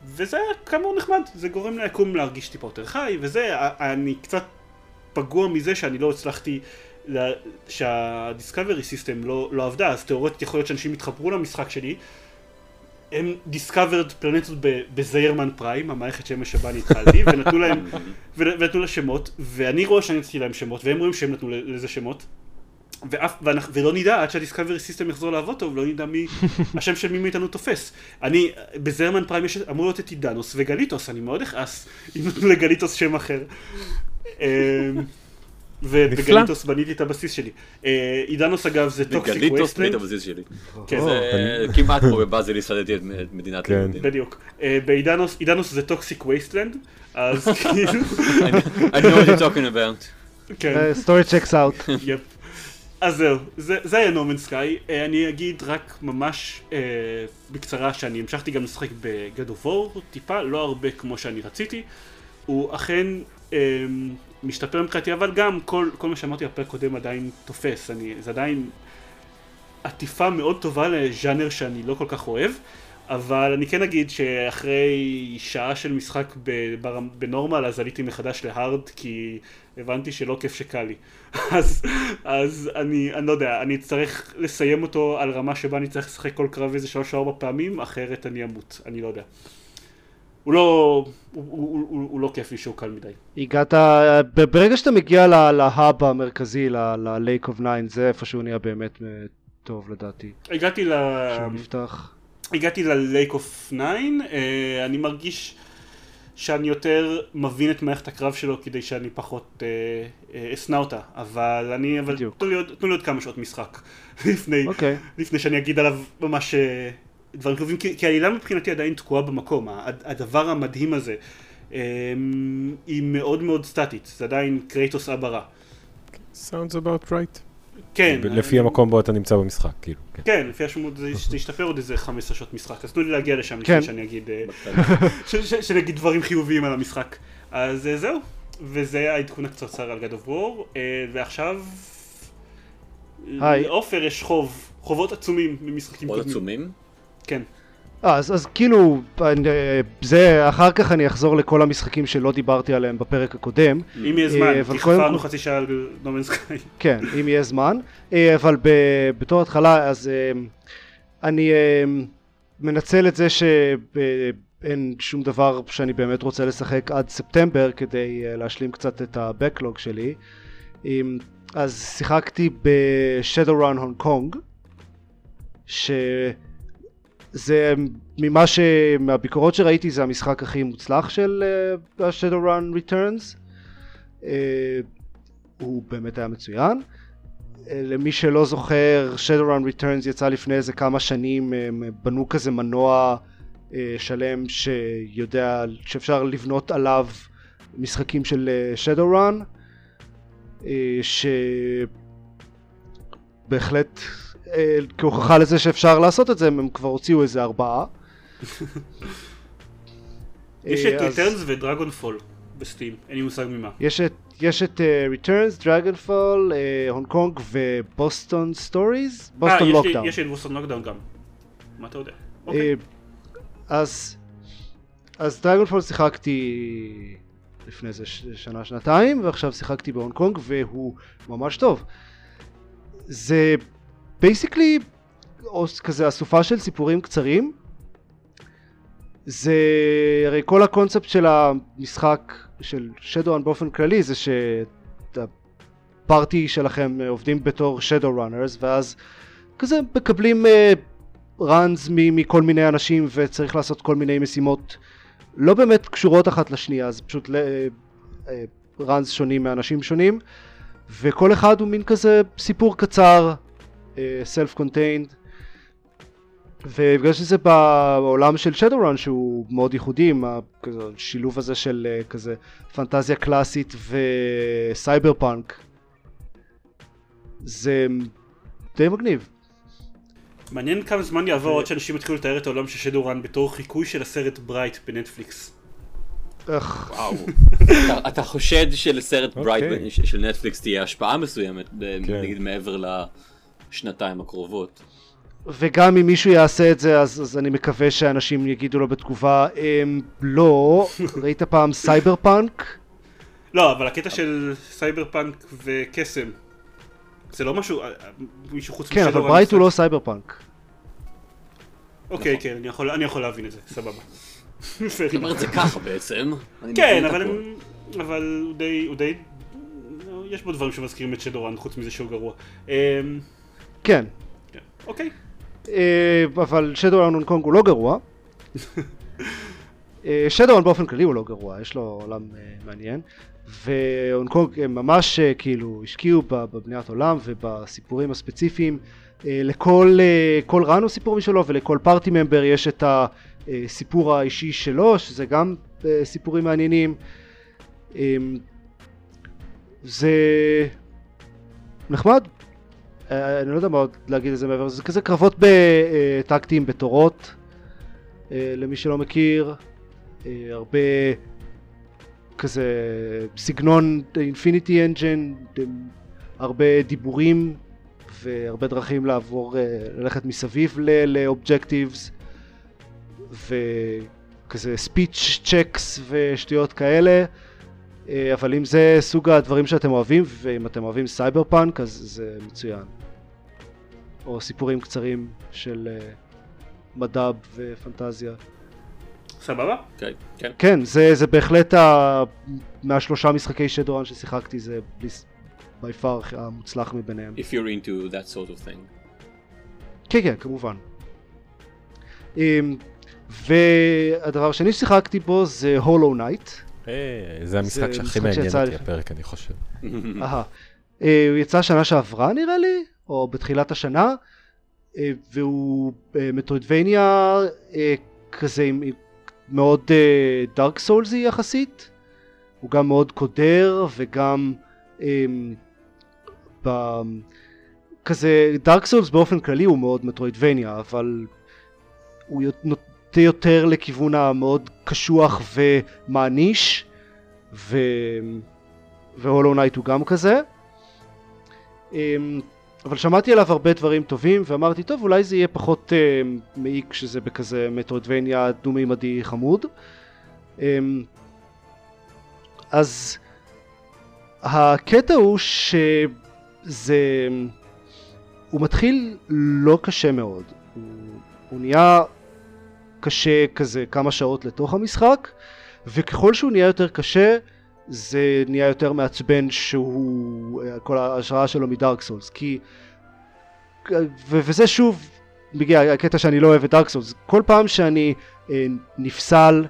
וזה כאמור נחמד, זה גורם ליקום להרגיש טיפה יותר חי, וזה, אני קצת פגוע מזה שאני לא הצלחתי, לה, שה discovery system לא, לא עבדה, אז תאורטית יכול להיות שאנשים התחברו למשחק שלי, הם discovered פלנטות בזיירמן פריים, המערכת שמש שבה אני התחלתי, ונתנו להם, ונתנו לה שמות, ואני רואה שאני נתתי להם שמות, והם רואים שהם נתנו לזה שמות, ואף, ואנחנו, ולא נדע עד שה discovery system יחזור לעבוד טוב, לא נדע מי, השם של מי מאיתנו תופס. אני, בזרמן פריים יש, אמור להיות את עידנוס וגליטוס, אני מאוד אכעס אם נתנו לגליטוס שם אחר. אמ, ובגליטוס בניתי את הבסיס שלי. אה, עידנוס אגב זה toxic גליטוס wasteland. את הבסיס שלי. כן, או, זה כמעט כמו בבאזל יסדתי את מדינת כן. היהודים. בדיוק. אה, בעידנוס, עידנוס זה toxic wasteland, אז כאילו, I know what you're talking about. כן. Story checks out. אז זהו, זה, זה היה No Man's Sky. אני אגיד רק ממש אה, בקצרה שאני המשכתי גם לשחק ב God of War, טיפה, לא הרבה כמו שאני רציתי. הוא אכן אה, משתפר מבחינתי, אבל גם כל, כל מה שאמרתי בפרק קודם עדיין תופס. אני, זה עדיין עטיפה מאוד טובה לז'אנר שאני לא כל כך אוהב. אבל אני כן אגיד שאחרי שעה של משחק בנורמל אז עליתי מחדש להארד כי הבנתי שלא כיף שקל לי. אז, אז אני, אני לא יודע, אני אצטרך לסיים אותו על רמה שבה אני צריך לשחק כל קרב איזה שלוש או ארבע פעמים, אחרת אני אמות, אני לא יודע. הוא לא, הוא, הוא, הוא, הוא לא כיף לי שהוא קל מדי. הגעת, ברגע שאתה מגיע להאב המרכזי, ל-Lake of Nine, זה איפה שהוא נהיה באמת אה, טוב לדעתי. הגעתי ל... שהוא נפתח. הגעתי ל-Lake of Nine, אה, אני מרגיש שאני יותר מבין את מערכת הקרב שלו כדי שאני פחות אה, אה, אשנא אותה, אבל אני, אבל. תנו לי, עוד, תנו לי עוד כמה שעות משחק לפני, אוקיי. לפני שאני אגיד עליו ממש אה, דברים טובים, כי, כי העלילה מבחינתי עדיין תקועה במקום, הד- הדבר המדהים הזה אה, היא מאוד מאוד סטטית, זה עדיין קרייטוס אבא רע. sounds about right. כן, לפי אני- המקום בו אתה נמצא במשחק, כאילו. כן. כן, לפי השמות זה, ישתפר עוד איזה 15 שעות משחק, אז תנו לי להגיע לשם כן. לפני שאני אגיד, אה, ש- ש- שנגיד דברים חיוביים על המשחק. אז אה, זהו, וזה העדכון הקצרצר על God of War, אה, ועכשיו... היי. לעופר יש חוב, חובות עצומים ממשחקים קודמים. עצומים? כן. אה, אז, אז כאילו, אני, אה, זה, אחר כך אני אחזור לכל המשחקים שלא דיברתי עליהם בפרק הקודם. אם יהיה אה, זמן, אבל כי חפרנו חצי שעה על נומן סקאי. כן, אם יהיה זמן. אה, אבל ב, בתור התחלה, אז אה, אני אה, מנצל את זה שאין שום דבר שאני באמת רוצה לשחק עד ספטמבר כדי אה, להשלים קצת את ה-Backlog שלי. אה, אז שיחקתי ב-Shadowrun הונג קונג, שזה ממה ש... מהביקורות שראיתי זה המשחק הכי מוצלח של uh, ה-Shadowrun Returns. Uh, הוא באמת היה מצוין. אה, למי שלא זוכר, Shadowrun Returns יצא לפני איזה כמה שנים, הם בנו כזה מנוע אה, שלם שיודע שאפשר לבנות עליו משחקים של אה, Shadowrun, אה, שבהחלט אה, כהוכחה לזה שאפשר לעשות את זה, הם כבר הוציאו איזה ארבעה. יש אה, את Returns ו Dragonfall ב Steam, אין לי מושג ממה. יש את, uh, Returns, Dragonfall, הונג קונג ו Boston Stories, אה, Boston Lockdown. יש את Boston Lockdown גם. מה אתה יודע? אוקיי. אה, אז, אז Dragonfall שיחקתי לפני איזה שנה שנתיים ועכשיו שיחקתי בהונג קונג והוא ממש טוב. זה basically כזה אסופה של סיפורים קצרים. זה הרי כל הקונספט של המשחק של Shadowrun באופן כללי זה שה party שלכם עובדים בתור shadowrunners ואז כזה מקבלים runs מכל מיני אנשים וצריך לעשות כל מיני משימות לא באמת קשורות אחת לשנייה זה פשוט runs שונים מאנשים שונים וכל אחד הוא מין כזה סיפור קצר self contained ובגלל שזה בעולם של Shadowrun שהוא מאוד ייחודי עם השילוב הזה של אה, כזה פנטזיה קלאסית וסייברפאנק זה די מגניב. מעניין כמה זמן יעבור עד שאנשים יתחילו לתאר את העולם של Shadowrun בתור חיקוי של הסרט Bright בנטפליקס. איך, וואו. אתה- אתה חושד שלסרט אוקיי. Bright של נטפליקס תהיה השפעה מסוימת, כן. נגיד מעבר לשנתיים הקרובות. וגם אם מישהו יעשה את זה אז, אז אני מקווה שאנשים יגידו לו בתגובה אמ, לא, ראית פעם סייבר פאנק? לא, אבל הקטע של סייבר פאנק וקסם, זה לא משהו, אה, אה, מישהו חוץ כן אבל מ Shadowrun Bright הוא. לא סייבר פאנק. אוקיי, נכון. כן, אני יכול- אני יכול להבין את זה, סבבה. זאת אומרת זה ככה בעצם. אני כן, את אבל. אבל הוא די... הוא די... יש בו דברים שמזכירים את שדורן, חוץ מזה שהוא גרוע. כן, כן, אוקיי. אה, אבל שדורן הונג קונג הוא לא גרוע. שדורן באופן כללי הוא לא גרוע, יש לו עולם אה, מעניין. והונג קונג הם ממש אה, כאילו השקיעו בבניית עולם ובסיפורים הספציפיים. אה, לכל אה, כל רן הוא סיפור משלו ולכל פארטי ממבר יש את הסיפור האישי שלו, שזה גם אה, סיפורים מעניינים. אה, זה נחמד. אה, אני לא יודע מה עוד להגיד על זה מעבר זה כזה קרבות בטקטיים בתורות, אה, למי שלא מכיר, אה, הרבה כזה סגנון אינפיניטי אנג'ן, הרבה דיבורים והרבה דרכים לעבור, אה, ללכת מסביב ל objectives וכזה speech checks ושטויות כאלה. אה, אבל אם זה סוג הדברים שאתם אוהבים, ואם אתם אוהבים סייבר פאנק, אז זה מצוין. או סיפורים קצרים של אה, מדע ופנטזיה. סבבה? כן, כן. כן, זה, זה בהחלט ה... מהשלושה משחקי Shadowrun ששיחקתי, זה by far המוצלח מביניהם. If you're into that sort of thing. כן, כן, כמובן. אמ, והדבר השני ששיחקתי בו זה Hollow Knight. אה, זה המשחק שהכי מעניין אותי הפרק, אני חושב. אה, הוא יצא שנה שעברה נראה לי, או בתחילת השנה, אה, והוא Metroidvania כזה מאוד Dark Souls י יחסית. הוא גם מאוד קודר וגם ב... כזה Dark Souls באופן כללי הוא מאוד Metroidvania אבל הוא נוטה יותר לכיוון המאוד קשוח ומעניש ו... ו Hollow Knight הוא גם כזה. אמ, אבל שמעתי עליו הרבה דברים טובים ואמרתי טוב אולי זה יהיה פחות אמ, מעיק שזה בכזה Metroidvania דו-מימדי חמוד. אמ, אז הקטע הוא שזה הוא מתחיל לא קשה מאוד. הוא, הוא נהיה קשה כזה כמה שעות לתוך המשחק וככל שהוא נהיה יותר קשה זה נהיה יותר מעצבן שהוא כל ההשראה שלו מדארק סולס כי ו- וזה שוב מגיע הקטע שאני לא אוהב את דארק סולס כל פעם שאני אה, נפסל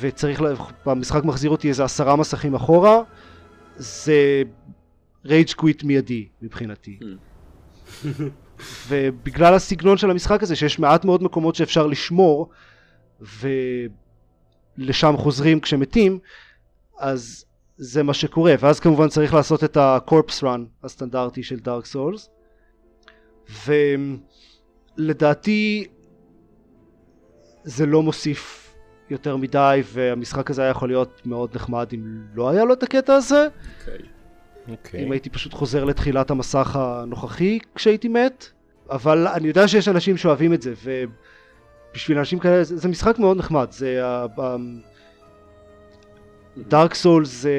וצריך, לה- המשחק מחזיר אותי איזה עשרה מסכים אחורה זה רייג' קוויט מיידי מבחינתי. ובגלל הסגנון של המשחק הזה שיש מעט מאוד מקומות שאפשר לשמור ולשם חוזרים כשמתים אז זה מה שקורה ואז כמובן צריך לעשות את הקורפס רן הסטנדרטי של דארק סולס ולדעתי זה לא מוסיף יותר מדי והמשחק הזה היה יכול להיות מאוד נחמד אם לא היה לו את הקטע הזה אוקיי. אוקיי. אם הייתי פשוט חוזר לתחילת המסך הנוכחי כשהייתי מת אבל אני יודע שיש אנשים שאוהבים את זה ובשביל אנשים כאלה זה, זה משחק מאוד נחמד זה דארק סולס זה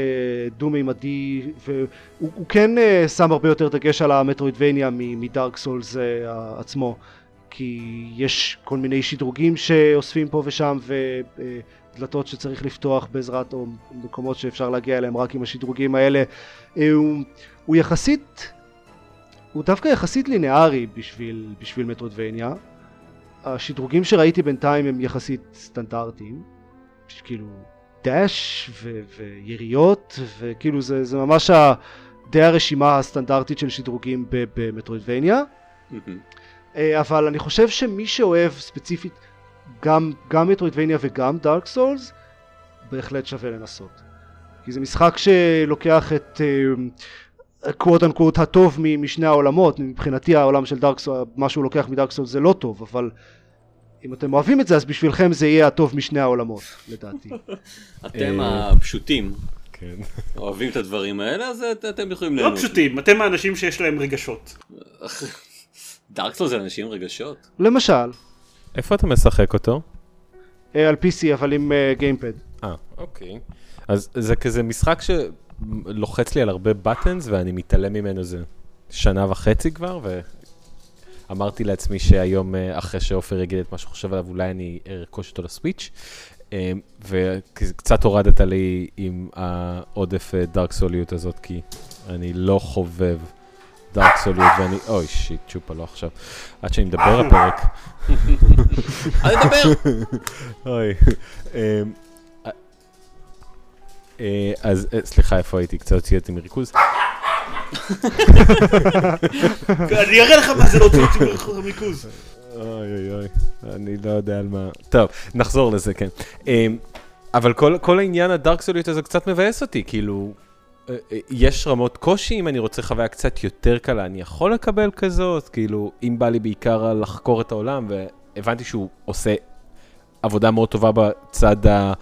דו-מימדי והוא הוא כן אה, שם הרבה יותר דגש על המטרואידבניה מדארק סולס אה, עצמו כי יש כל מיני שדרוגים שאוספים פה ושם ודלתות שצריך לפתוח בעזרת או מקומות שאפשר להגיע אליהם רק עם השדרוגים האלה. אה, הוא, הוא יחסית הוא דווקא יחסית לינארי בשביל, בשביל מטרודבניה השדרוגים שראיתי בינתיים הם יחסית סטנדרטיים. כאילו דאש ו- ויריות וכאילו זה, זה ממש ה- די הרשימה הסטנדרטית של שדרוגים ב- במטרואידבניה. מהמם. אה, אבל אני חושב שמי שאוהב ספציפית גם, גם מטרואידבניה וגם דארק סולס בהחלט שווה לנסות. כי זה משחק שלוקח את קוואט אנקוואט הטוב מ- משני העולמות מבחינתי העולם של דארק סולס מה שהוא לוקח מדארק סולס זה לא טוב אבל אם אתם אוהבים את זה אז בשבילכם זה יהיה הטוב משני העולמות לדעתי אתם אה, הפשוטים כן. אוהבים את הדברים האלה, אז את- אתם יכולים לא. פשוטים, אתם האנשים שיש להם רגשות. דארקסטור זה אנשים עם רגשות. למשל איפה אתה משחק אותו? אה, על PC אבל עם אה, גיימפד אה, אוקיי. אז זה כזה משחק שלוחץ לי על הרבה בטנס ואני מתעלם ממנו זה שנה וחצי כבר, ואמרתי לעצמי שהיום אה, אחרי שעופר יגיד את מה שהוא חושב עליו אולי אני ארכוש אותו לסוויץ'. אה, וקצת הורדת לי עם העודף אה, דארק סוליות הזאת, כי אני לא חובב דארק סוליות, ואני, אוי שיט, צ'ופה, לא עכשיו. עד שאני מדבר הפרק. אל תדבר! אוי. אה, אז אה, סליחה, איפה הייתי? קצת הוציא אותי מריכוז. אני אראה לך מה זה להוציא אותי מריכוז. אוי אוי אוי, אני לא יודע על מה... טוב, נחזור לזה, כן. אמ, אבל כל, כל העניין הדארק סוליות הזה קצת מבאס אותי, כאילו, אה, יש רמות קושי, אם אני רוצה חוויה קצת יותר קלה, אני יכול לקבל כזאת, כאילו, אם בא לי בעיקר לחקור את העולם, והבנתי שהוא עושה עבודה מאוד טובה בצד ה...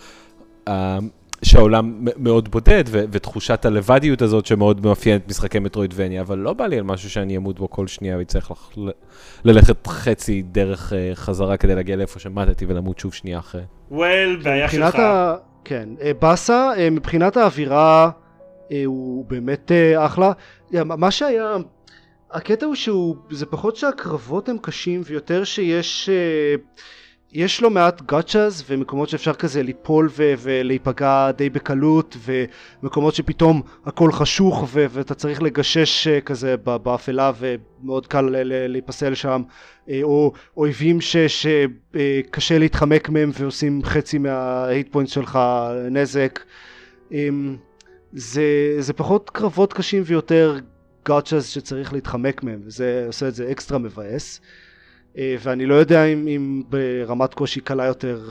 שהעולם מאוד בודד, ו- ותחושת הלבדיות הזאת שמאוד מאפיינת משחקי מטרואידבניה, אבל לא בא לי על משהו שאני אמות בו כל שנייה ויצטרך לח- ל- ללכת חצי דרך uh, חזרה כדי להגיע לאיפה שמטתי ולמות שוב שנייה אחרי. well, בעיה שלך. ה... כן, אה, באסה, אה, מבחינת האווירה הוא באמת אחלה. מה שהיה, הקטע הוא שהוא, זה פחות שהקרבות הם קשים ויותר שיש, אה, יש לא מעט גאצ'אז ומקומות שאפשר כזה ליפול ו- ולהיפגע די בקלות ומקומות שפתאום הכל חשוך ו- ואתה צריך לגשש אה, כזה באפלה ומאוד קל להיפסל שם אה, או אויבים שקשה להתחמק מהם ועושים חצי מההיט פוינט שלך נזק. אמ, זה, זה פחות קרבות קשים ויותר גאצ'אז שצריך להתחמק מהם וזה עושה את זה אקסטרה מבאס. אה, ואני לא יודע אם, אם ברמת קושי קלה יותר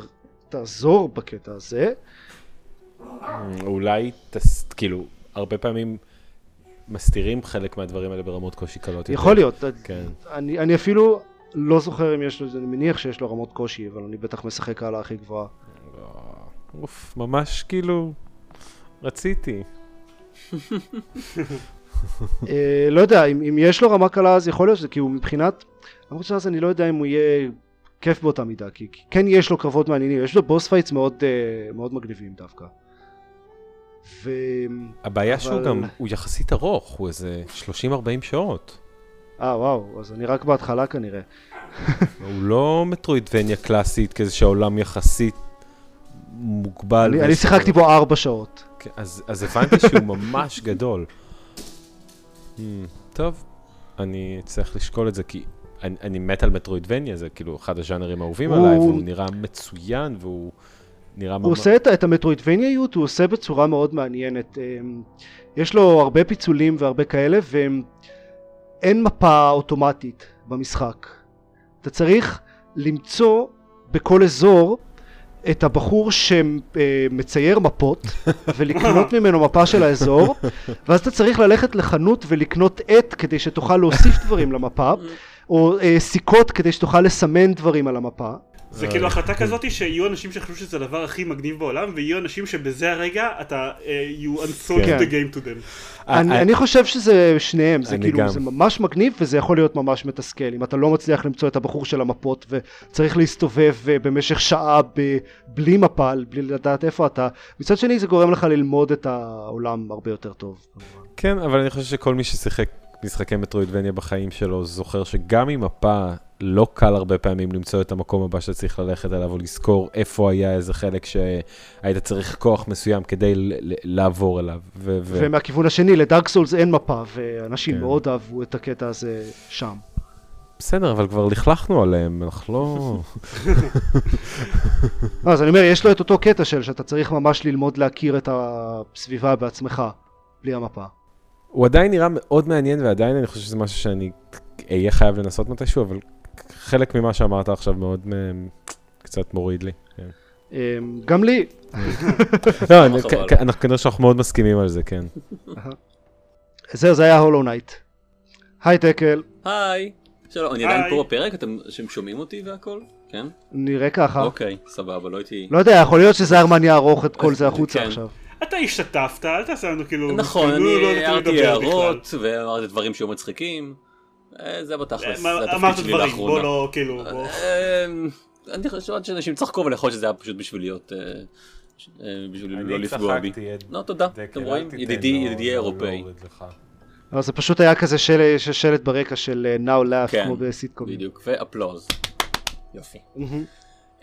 תעזור בקטע הזה אולי, תס... כאילו, הרבה פעמים מסתירים חלק מהדברים האלה ברמות קושי קלות. יותר. יכול להיות כן. אני, אני אפילו לא זוכר אם יש לו, אני מניח שיש לו רמות קושי אבל אני בטח משחק על הכי גבוהה אוף, ממש כאילו, רציתי. אה, לא יודע, אם, אם יש לו רמה קלה אז יכול להיות שזה כי הוא מבחינת, למרות שאז אני לא יודע אם הוא יהיה כיף באותה מידה, כי כן יש לו קרבות מעניינים, יש לו boss fights מאוד, אה, מאוד מגניבים דווקא. ו... הבעיה שהוא אבל- גם, הוא יחסית ארוך, הוא איזה 30-40 שעות. אה וואו, אז אני רק בהתחלה כנראה. הוא לא מטרואידבניה קלאסית, כזה שהעולם יחסית מוגבל. אני, אני שיחקתי בו ארבע שעות. כן, אז, אז הבנתי שהוא ממש גדול. Hmm, טוב, אני צריך לשקול את זה, כי אני, אני מת על מטרואידבניה, זה כאילו אחד הז'אנרים האהובים הוא- עליי, והוא נראה מצוין, והוא נראה הוא ממש... עושה את, את המטרואידבניות, הוא עושה בצורה מאוד מעניינת. אמ, יש לו הרבה פיצולים והרבה כאלה, ואין מפה אוטומטית במשחק. אתה צריך למצוא בכל אזור את הבחור שמצייר מפות ולקנות ממנו מפה של האזור ואז אתה צריך ללכת לחנות ולקנות עט כדי שתוכל להוסיף דברים למפה או אה, סיכות כדי שתוכל לסמן דברים על המפה זה כאילו החלטה כזאת שיהיו אנשים שחשבו שזה הדבר הכי מגניב בעולם, ויהיו אנשים שבזה הרגע אתה, אה, you unsold כן. the game to them. אני, אה, אני חושב שזה שניהם, זה כאילו. זה ממש מגניב וזה יכול להיות ממש מתסכל אם אתה לא מצליח למצוא את הבחור של המפות וצריך להסתובב אה, במשך שעה בלי מפה, בלי לדעת איפה אתה, מצד שני זה גורם לך ללמוד את העולם הרבה יותר טוב. כן, אבל אני חושב שכל מי ששיחק משחקי מטרואידבניה בחיים שלו זוכר שגם עם מפה לא קל הרבה פעמים למצוא את המקום הבא שאתה צריך ללכת אליו או לזכור איפה היה איזה חלק שהיית צריך כוח מסוים כדי לעבור אליו. ו- ו- ומהכיוון השני לדארק סולס אין מפה ואנשים כן. מאוד אהבו את הקטע הזה שם. בסדר, אבל כבר לכלכנו עליהם, אנחנו. לא, אז אני אומר, יש לו את אותו קטע של שאתה צריך ממש ללמוד להכיר את הסביבה בעצמך, בלי המפה. הוא עדיין נראה מאוד מעניין, ועדיין אני חושב שזה משהו שאני אהיה חייב לנסות מתישהו, אבל חלק ממה שאמרת עכשיו מאוד מ- קצת מוריד לי. כן. אמ, גם לי, לא, כ- אנחנו כנראה שאנחנו מאוד מסכימים על זה, כן. זהו, זה היה Hollow Knight. היי טקל, היי. שלום, אני עדיין. פה בפרק? אתם שומעים אותי והכל? כן? נראה ככה. אוקיי, סבבה, לא הייתי... לא יודע, יכול להיות שזרמן יערוך את כל זה החוצה כן. עכשיו. אתה השתתפת, אל תעשה לנו כאילו... נכון, כאילו, אני לא נותנים הערתי לדבר הערות ואמרתי דברים שהיו מצחיקים. אה, זה בתכלס, בכלל. זה התפקיד אמרת שלי דברים, לאחרונה. בוא לא, כאילו, בוא. אה, אני חושב שאנשים צחקו, אבל יכול להיות שזה היה פשוט בשביל להיות... אה, אה, בשביל לא לפגוע בי. לא, תודה. אתם רואים? ידידי, ידידי האירופאי. אבל זה פשוט היה כזה של- של- שלט ברקע של אה, Now Laugh, כן, כמו בסיטקומים. בדיוק, ואפלוז. יופי.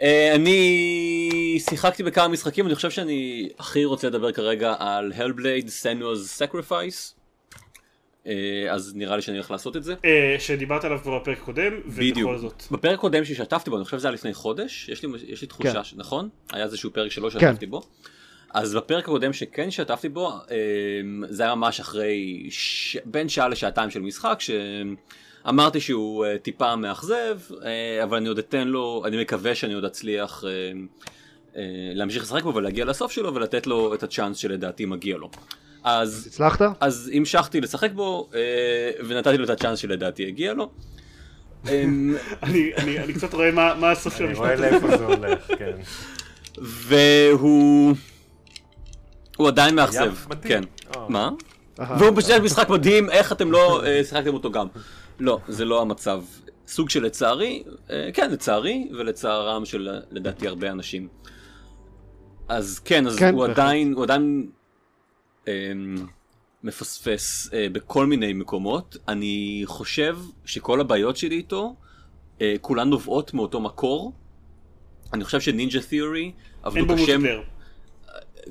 מהמם. אני שיחקתי בכמה משחקים, אני חושב שאני הכי רוצה לדבר כרגע על Hellblade, Senua's Sacrifice. אה, אז נראה לי שאני הולך לעשות את זה. אה, שדיברת עליו כבר בפרק קודם, ובכל זאת. בפרק קודם שהשתתפתי בו, אני חושב שזה היה לפני חודש, יש לי, יש לי תחושה, כן. נכון? היה איזשהו פרק שלא שתפתי כן. בו. אז בפרק הקודם שכן שתפתי בו, אה, זה היה ממש אחרי ש... בין שעה לשעתיים של משחק, שאמרתי שהוא טיפה מאכזב, אבל אני עוד אתן לו, אני מקווה שאני עוד אצליח להמשיך לשחק בו ולהגיע לסוף שלו ולתת לו את הצ'אנס שלדעתי מגיע לו. אז... הצלחת? אז המשכתי לשחק בו, אה, ונתתי לו את הצ'אנס שלדעתי הגיע לו. אמ, אני קצת רואה מה הסוף של המשפט. אני רואה לאיפה זה הולך, כן. והוא... הוא עדיין מאכזב. כן. מה? והוא פשוט משחק מדהים, איך אתם לא שיחקתם אותו גם. לא, זה לא המצב. סוג של לצערי, כן, לצערי, ולצערם של לדעתי הרבה אנשים. אז כן, אז כן, הוא עדיין, הוא עדיין אמ, מפספס אה, בכל מיני מקומות. אני חושב שכל הבעיות שלי איתו, אה, כולן נובעות מאותו מקור. אני חושב שנינג'ה תיאורי עבדו קשה...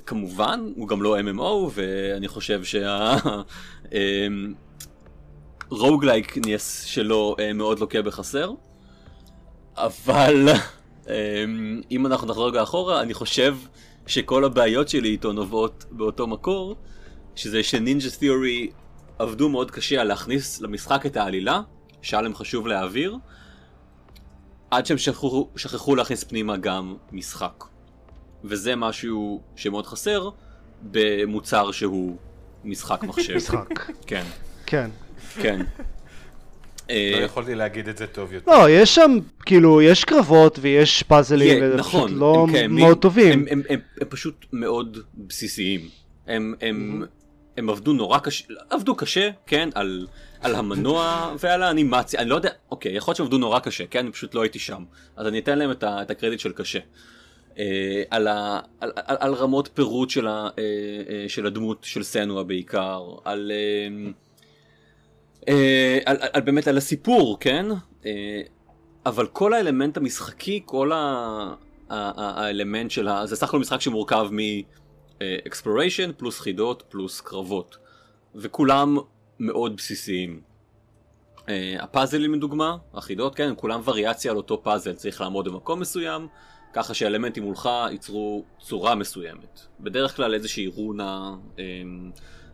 כמובן, הוא גם לא MMO, ואני חושב שה... רוגלייקנס אמ, שלו אה, מאוד לוקה בחסר. אבל אמ, אם אנחנו נחזור רגע אחורה, אני חושב שכל הבעיות שלי איתו נובעות באותו מקור, שזה שנינג'ה תיאורי עבדו מאוד קשה על להכניס למשחק את העלילה, שהיה להם חשוב להעביר, עד שהם שכחו, שכחו להכניס פנימה גם משחק. וזה משהו שמאוד חסר במוצר שהוא משחק מחשב. משחק. כן. כן. כן. אה, לא יכולתי להגיד את זה טוב יותר. לא, יש שם, כאילו, יש קרבות ויש פאזלים, וזה נכון, פשוט לא מאוד טובים. הם פשוט מאוד בסיסיים. הם עבדו נורא קשה, עבדו קשה, כן, על, על המנוע ועל האנימציה, אני לא יודע, אוקיי, יכול להיות שהם עבדו נורא קשה, כן, אני פשוט לא הייתי שם, אז אני אתן להם את, ה, את הקרדיט של קשה. אה, על, ה, על, על, על רמות פירוט של, ה, אה, אה, של הדמות של סנואה בעיקר, על... אה, אה, על, על, על באמת על הסיפור, כן? אה, אבל כל האלמנט המשחקי, כל ה, ה, ה, האלמנט של ה... זה סך הכל משחק שמורכב מ-exploration פלוס חידות פלוס קרבות. וכולם מאוד בסיסיים. Uh, הפאזלים לדוגמה, החידות, כן, הם כולם וריאציה על אותו פאזל, צריך לעמוד במקום מסוים, ככה שאלמנטים מולך ייצרו צורה מסוימת. בדרך כלל איזושהי רונה um,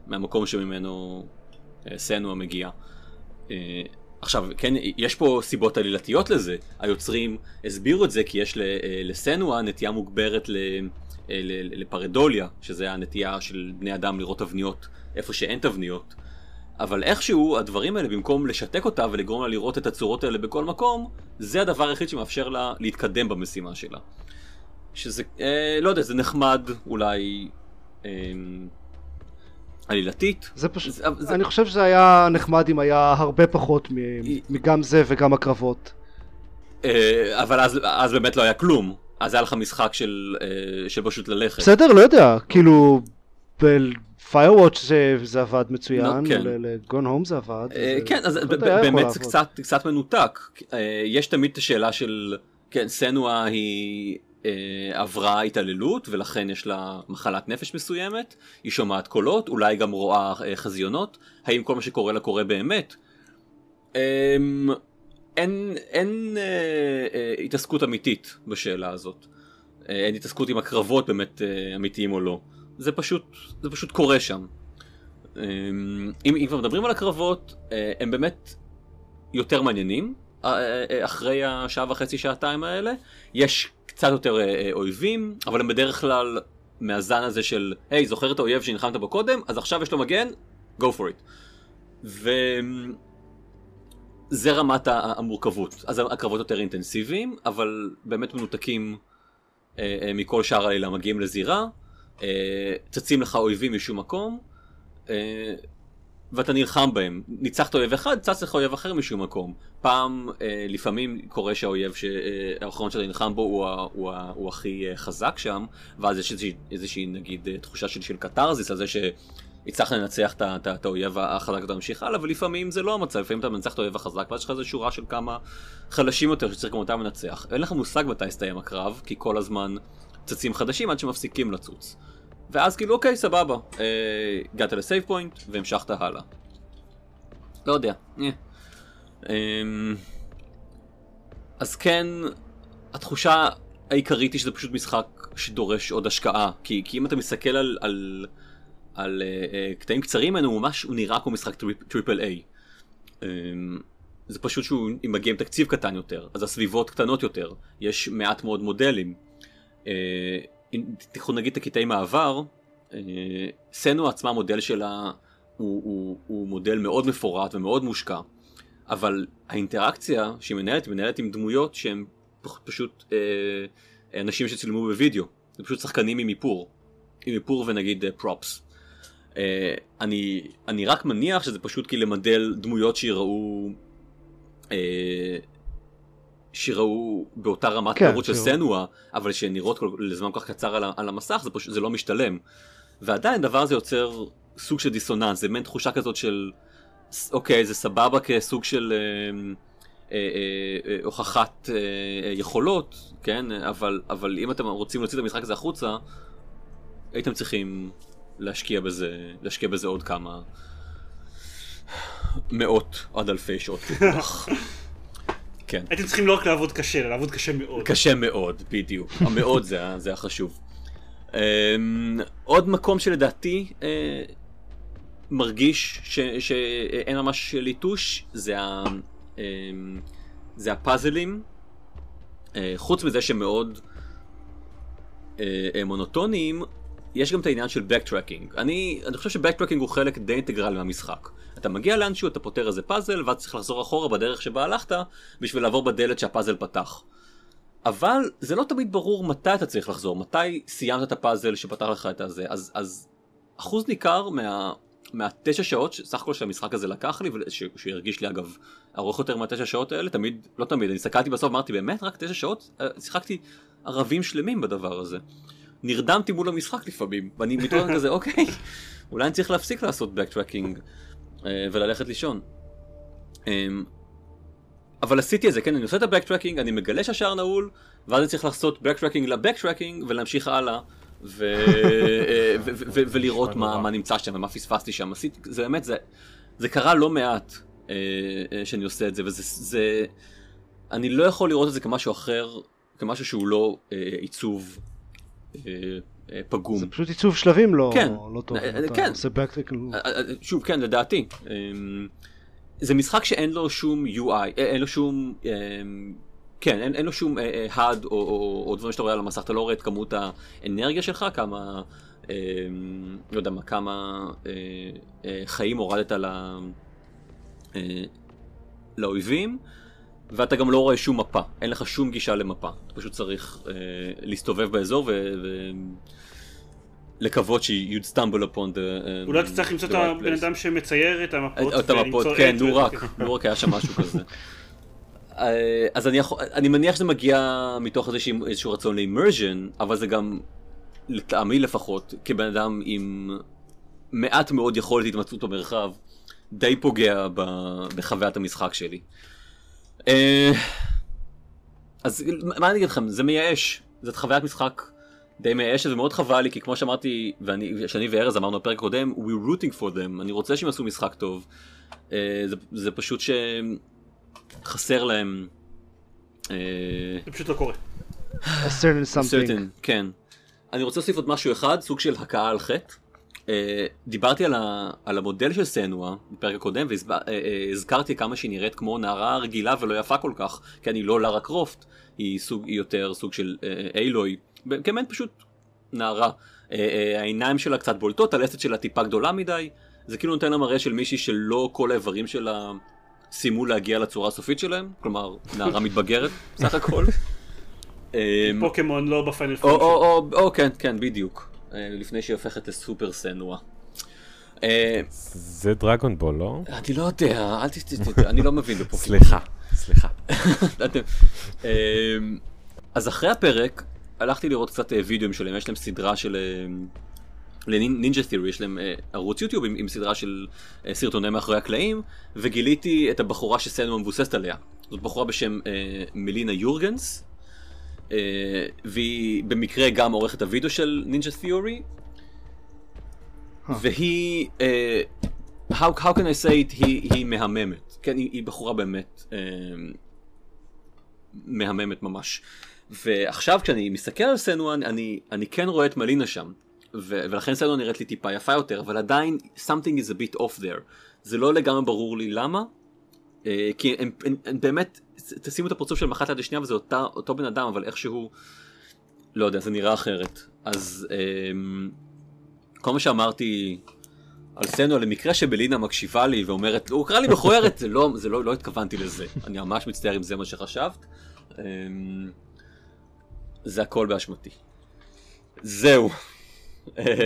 מהמקום שממנו אה, סנואה מגיע. אה, עכשיו, כן, יש פה סיבות עלילתיות לזה. היוצרים הסבירו את זה כי יש אה, לסנואה נטייה מוגברת לפרדוליה, שזה הנטייה של בני אדם לראות תבניות איפה שאין תבניות. אבל איכשהו הדברים האלה, במקום לשתק אותה ולגרום לה לראות את הצורות האלה בכל מקום, זה הדבר היחיד שמאפשר לה להתקדם במשימה שלה. שזה, אה, לא יודע, זה נחמד אולי אה, עלילתית. זה פשוט, זה, זה... אני חושב שזה היה נחמד אם היה הרבה פחות מגם זה וגם הקרבות. אה, אבל אז, אז באמת לא היה כלום. אז היה לך משחק של, אה, של פשוט ללכת. בסדר, לא יודע, כאילו, ב-Firewatch זה, זה עבד מצוין, no, כן. לגון הום זה עבד. אה, זה, כן, אז באמת זה קצת, קצת מנותק. יש תמיד את השאלה של, כן, סנואה היא... אה, עברה התעללות ולכן יש לה מחלת נפש מסוימת, היא שומעת קולות, אולי גם רואה אה, חזיונות, האם כל מה שקורה לה קורה באמת? אה, אין, אין אה, אה, התעסקות אמיתית בשאלה הזאת, אה, אין התעסקות עם הקרבות באמת אה, אמיתיים או לא, זה פשוט, זה פשוט קורה שם. אה, אם, אם כבר מדברים על הקרבות, אה, הם באמת יותר מעניינים. אה, אחרי השעה וחצי שעתיים האלה יש קצת יותר אה, אה, אויבים, אבל הם בדרך כלל מהזן הזה של, היי, זוכר את האויב שנלחמת בו קודם, אז עכשיו יש לו מגן, go for it. וזה רמת המורכבות. אז הקרבות יותר אינטנסיביים, אבל באמת מנותקים אה, מכל שאר העלילה, מגיעים לזירה, צצים לך אויבים משום מקום, ואתה נלחם בהם. ניצחת אויב אחד, צץ לך אויב אחר משום מקום. פעם, אה, לפעמים קורה שהאויב. אה, האחרון שאתה נלחם בו הוא. הוא, ה... הוא הכי אה, חזק שם, ואז יש איזושהי, איזושהי נגיד אה, תחושה של, של קתרזיס על זה ש... הצלחת לנצח את האויב החזק ואתה ממשיך הלאה, ולפעמים זה לא המצב, לפעמים אתה מנצח את האויב החזק, ואז יש לך איזו שורה של כמה חלשים יותר שצריך גם אותם לנצח. אין לך מושג מתי יסתיים הקרב, כי כל הזמן צצים חדשים עד שמפסיקים לצוץ. ואז כאילו אוקיי סבבה, אה, הגעת לסייב פוינט והמשכת הלאה. לא יודע. אה. אמ, אז כן, התחושה העיקרית היא שזה פשוט משחק שדורש עוד השקעה, כי, כי אם אתה מסתכל על, על, על uh, קטעים קצרים ממנו, הוא ממש, הוא נראה כמו משחק trip, triple A. Um, זה פשוט שהוא מגיע עם תקציב קטן יותר, אז הסביבות קטנות יותר, יש מעט מאוד מודלים. Uh, תיקחו נגיד את הקטעי מעבר, uh, Senua עצמה המודל שלה הוא, הוא, הוא מודל מאוד מפורט ומאוד מושקע, אבל האינטראקציה שהיא מנהלת, היא מנהלת עם דמויות שהן פ- פשוט אה, אנשים שצילמו בווידאו, זה פשוט שחקנים עם איפור, עם איפור ונגיד פרופס. אה, אני, אני רק מניח שזה פשוט כי למדל דמויות שיראו, אה, שיראו באותה רמת כן, פירוט של. סנואה, אבל שנראות כל, לזמן כל כך קצר על, על המסך, זה פשוט, זה לא משתלם. ועדיין הדבר הזה יוצר סוג של דיסוננס, זה מעין תחושה כזאת של, אוקיי, זה סבבה כסוג של... אה, אה, אה, אה, הוכחת אה, אה, יכולות, כן? אבל, אבל אם אתם רוצים להוציא את המשחק הזה החוצה, הייתם צריכים להשקיע בזה, להשקיע בזה עוד כמה מאות עד אלפי שעות. כן. הייתם צריכים לא רק לעבוד קשה, אלא לעבוד קשה מאוד. קשה מאוד, בדיוק. המאוד זה, זה החשוב. Um, עוד מקום שלדעתי uh, מרגיש שאין ממש ליטוש, זה, ה, um, זה הפאזלים. Uh, חוץ מזה שמאוד uh, uh, מונוטוניים, יש גם את העניין של backtracking. אני, אני חושב ש-backtracking הוא חלק די אינטגרלי מהמשחק. אתה מגיע לאנשהו, אתה פותר איזה פאזל, ואז צריך לחזור אחורה בדרך שבה הלכת, בשביל לעבור בדלת שהפאזל פתח. אבל זה לא תמיד ברור מתי אתה צריך לחזור, מתי סיימת את הפאזל שפתח לך את הזה, אז, אז אחוז ניכר מה, מהתשע שעות סך הכל שהמשחק הזה לקח לי, שהרגיש לי אגב ארוך יותר מהתשע שעות האלה, תמיד, לא תמיד, אני הסתכלתי בסוף, אמרתי באמת רק תשע שעות? אה, שיחקתי ערבים שלמים בדבר הזה. נרדמתי מול המשחק לפעמים, ואני מתעורר כזה, אוקיי, אולי אני צריך להפסיק לעשות backtracking וללכת לישון. אמ, אבל עשיתי את זה, כן, אני עושה את ה-backtracking, אני מגלה שהשער נעול, ואז אני צריך לעשות backtracking ל-backtracking ולהמשיך הלאה, אה, ולראות מה, מה נמצא שם ומה פספסתי שם. זה באמת, זה, זה קרה לא מעט אה, אה, שאני עושה את זה, וזה, זה, אני לא יכול לראות את זה כמשהו אחר, כמשהו שהוא לא אה, עיצוב אה, אה, פגום. זה פשוט עיצוב שלבים לא, כן. לא טוב. אה, אתה כן. עושה backtrack, אה, אה, שוב, כן, לדעתי. זה משחק שאין לו שום UI, אה, אין לו שום, כן, אין, אין לו שום אה, אה, HUD או, או, או דברים שאתה רואה על המסך, אתה לא רואה את כמות האנרגיה שלך, כמה, אמ, לא יודע מה, כמה אה, אה, חיים הורדת ל, אה, לאויבים, ואתה גם לא רואה שום מפה, אין לך שום גישה למפה, אתה פשוט צריך אה, להסתובב באזור ו... ו לקוות ש-you'd stumble upon the... um, אולי תצטרך למצוא the את הבן. אדם שמצייר את המפות. את המפות, ולמצוא כן, עט נו רק, נו רק היה שם משהו כזה. אה, אז אני, יכול, אני מניח שזה מגיע מתוך איזשהו, איזשהו רצון לאימרז'ן, אבל זה גם, לטעמי לפחות, כבן אדם עם מעט מאוד יכולת התמצאות במרחב, די פוגע בחוויית המשחק שלי. אה, אז מה אני אגיד לכם, זה מייאש, זאת חוויית משחק די מייאשת ומאוד חבל לי, כי כמו שאמרתי, ואני, שאני וארז אמרנו בפרק הקודם, we're rooting for them, אני רוצה שהם יעשו משחק טוב. אה, זה, זה פשוט שחסר להם... אה, זה פשוט לא קורה. a certain something. certain, כן. אני רוצה להוסיף עוד משהו אחד, סוג של הכאה על חטא. אה, דיברתי על, ה, על המודל של סנואה בפרק הקודם והזכרתי כמה שהיא נראית כמו נערה רגילה ולא יפה כל כך כי אני לא לארה קרופט היא סוג היא יותר סוג של אה, איילוי כמעט פשוט נערה אה, אה, העיניים שלה קצת בולטות הלסת שלה טיפה גדולה מדי זה כאילו נותן לה מראה של מישהי שלא כל האיברים שלה סיימו להגיע לצורה הסופית שלהם כלומר נערה מתבגרת סך הכל. אה, פוקימון לא בפיינל או, או, כן, כן, בדיוק. אה, לפני שהיא הופכת לסופר סנואה. אה, זה דרגון בול, לא? אני לא יודע, אל ת... אני לא מבין בפוקימון. סליחה, סליחה. אה, אז אחרי הפרק, הלכתי לראות קצת וידאוים שלהם, יש להם סדרה של... לנינג'ה תיאורי יש להם ערוץ יוטיוב עם, עם סדרה של סרטוני מאחורי הקלעים, וגיליתי את הבחורה שסנואה מבוססת עליה. זאת בחורה בשם אה, מלינה יורגנס, והיא במקרה גם עורכת הוידאו של נינג'ה תיאורי, והיא, אה, how, how can I say it, היא, היא מהממת. כן, היא, היא בחורה באמת אה, מהממת ממש. ועכשיו כשאני מסתכל על סנואה, אני, אני כן רואה את מלינה שם. ו- ולכן סנואה נראית לי טיפה יפה יותר, אבל עדיין something is a bit off there. זה לא לגמרי ברור לי למה, אה, כי הם, הם, הם באמת, תשימו את הפרצוף שלהם אחת ליד השנייה וזה אותה, אותו בן אדם, אבל איכשהו, לא יודע, זה נראה אחרת. אז אה, כל מה שאמרתי על סנואה, למקרה שבלינה מקשיבה לי ואומרת, הוא קרא לי מכוערת, זה לא, זה לא, לא התכוונתי לזה. אני ממש מצטער אם זה מה שחשבת. אה, זה הכל באשמתי. זהו.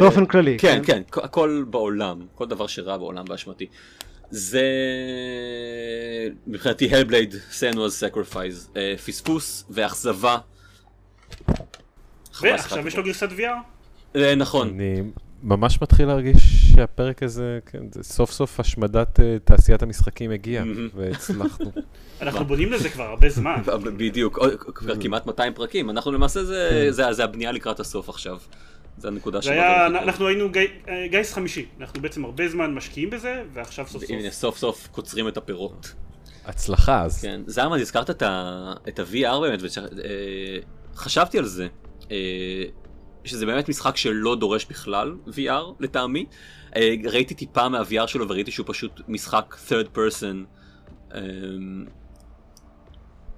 באופן כללי, כן, כן? כן, הכ- הכל בעולם, כל דבר שרע בעולם באשמתי. זה מבחינתי הלבלייד, sacrifice, אה, פספוס ואכזבה. ועכשיו יש לו. גרסת VR. אה, נכון, אני ממש מתחיל להרגיש שהפרק הזה, כן, זה סוף סוף השמדת אה, תעשיית המשחקים הגיע, מהמם. והצלחנו. אנחנו בונים לזה כבר הרבה זמן. בדיוק, כבר כמעט 200 פרקים, אנחנו למעשה זה- זה זה הבנייה לקראת הסוף עכשיו. זה הנקודה זה שבה היה. אנחנו היינו גי- אה, גיס חמישי, אנחנו בעצם הרבה זמן משקיעים בזה, ועכשיו סוף סוף. והנה סוף סוף קוצרים את הפירות. הצלחה אז. כן, זלמן, הזכרת את ה- את ה-VR באמת, וחשבתי על זה, אה, שזה באמת משחק שלא דורש בכלל VR לטעמי. אה, ראיתי טיפה מה-VR שלו וראיתי שהוא פשוט משחק third person, אה,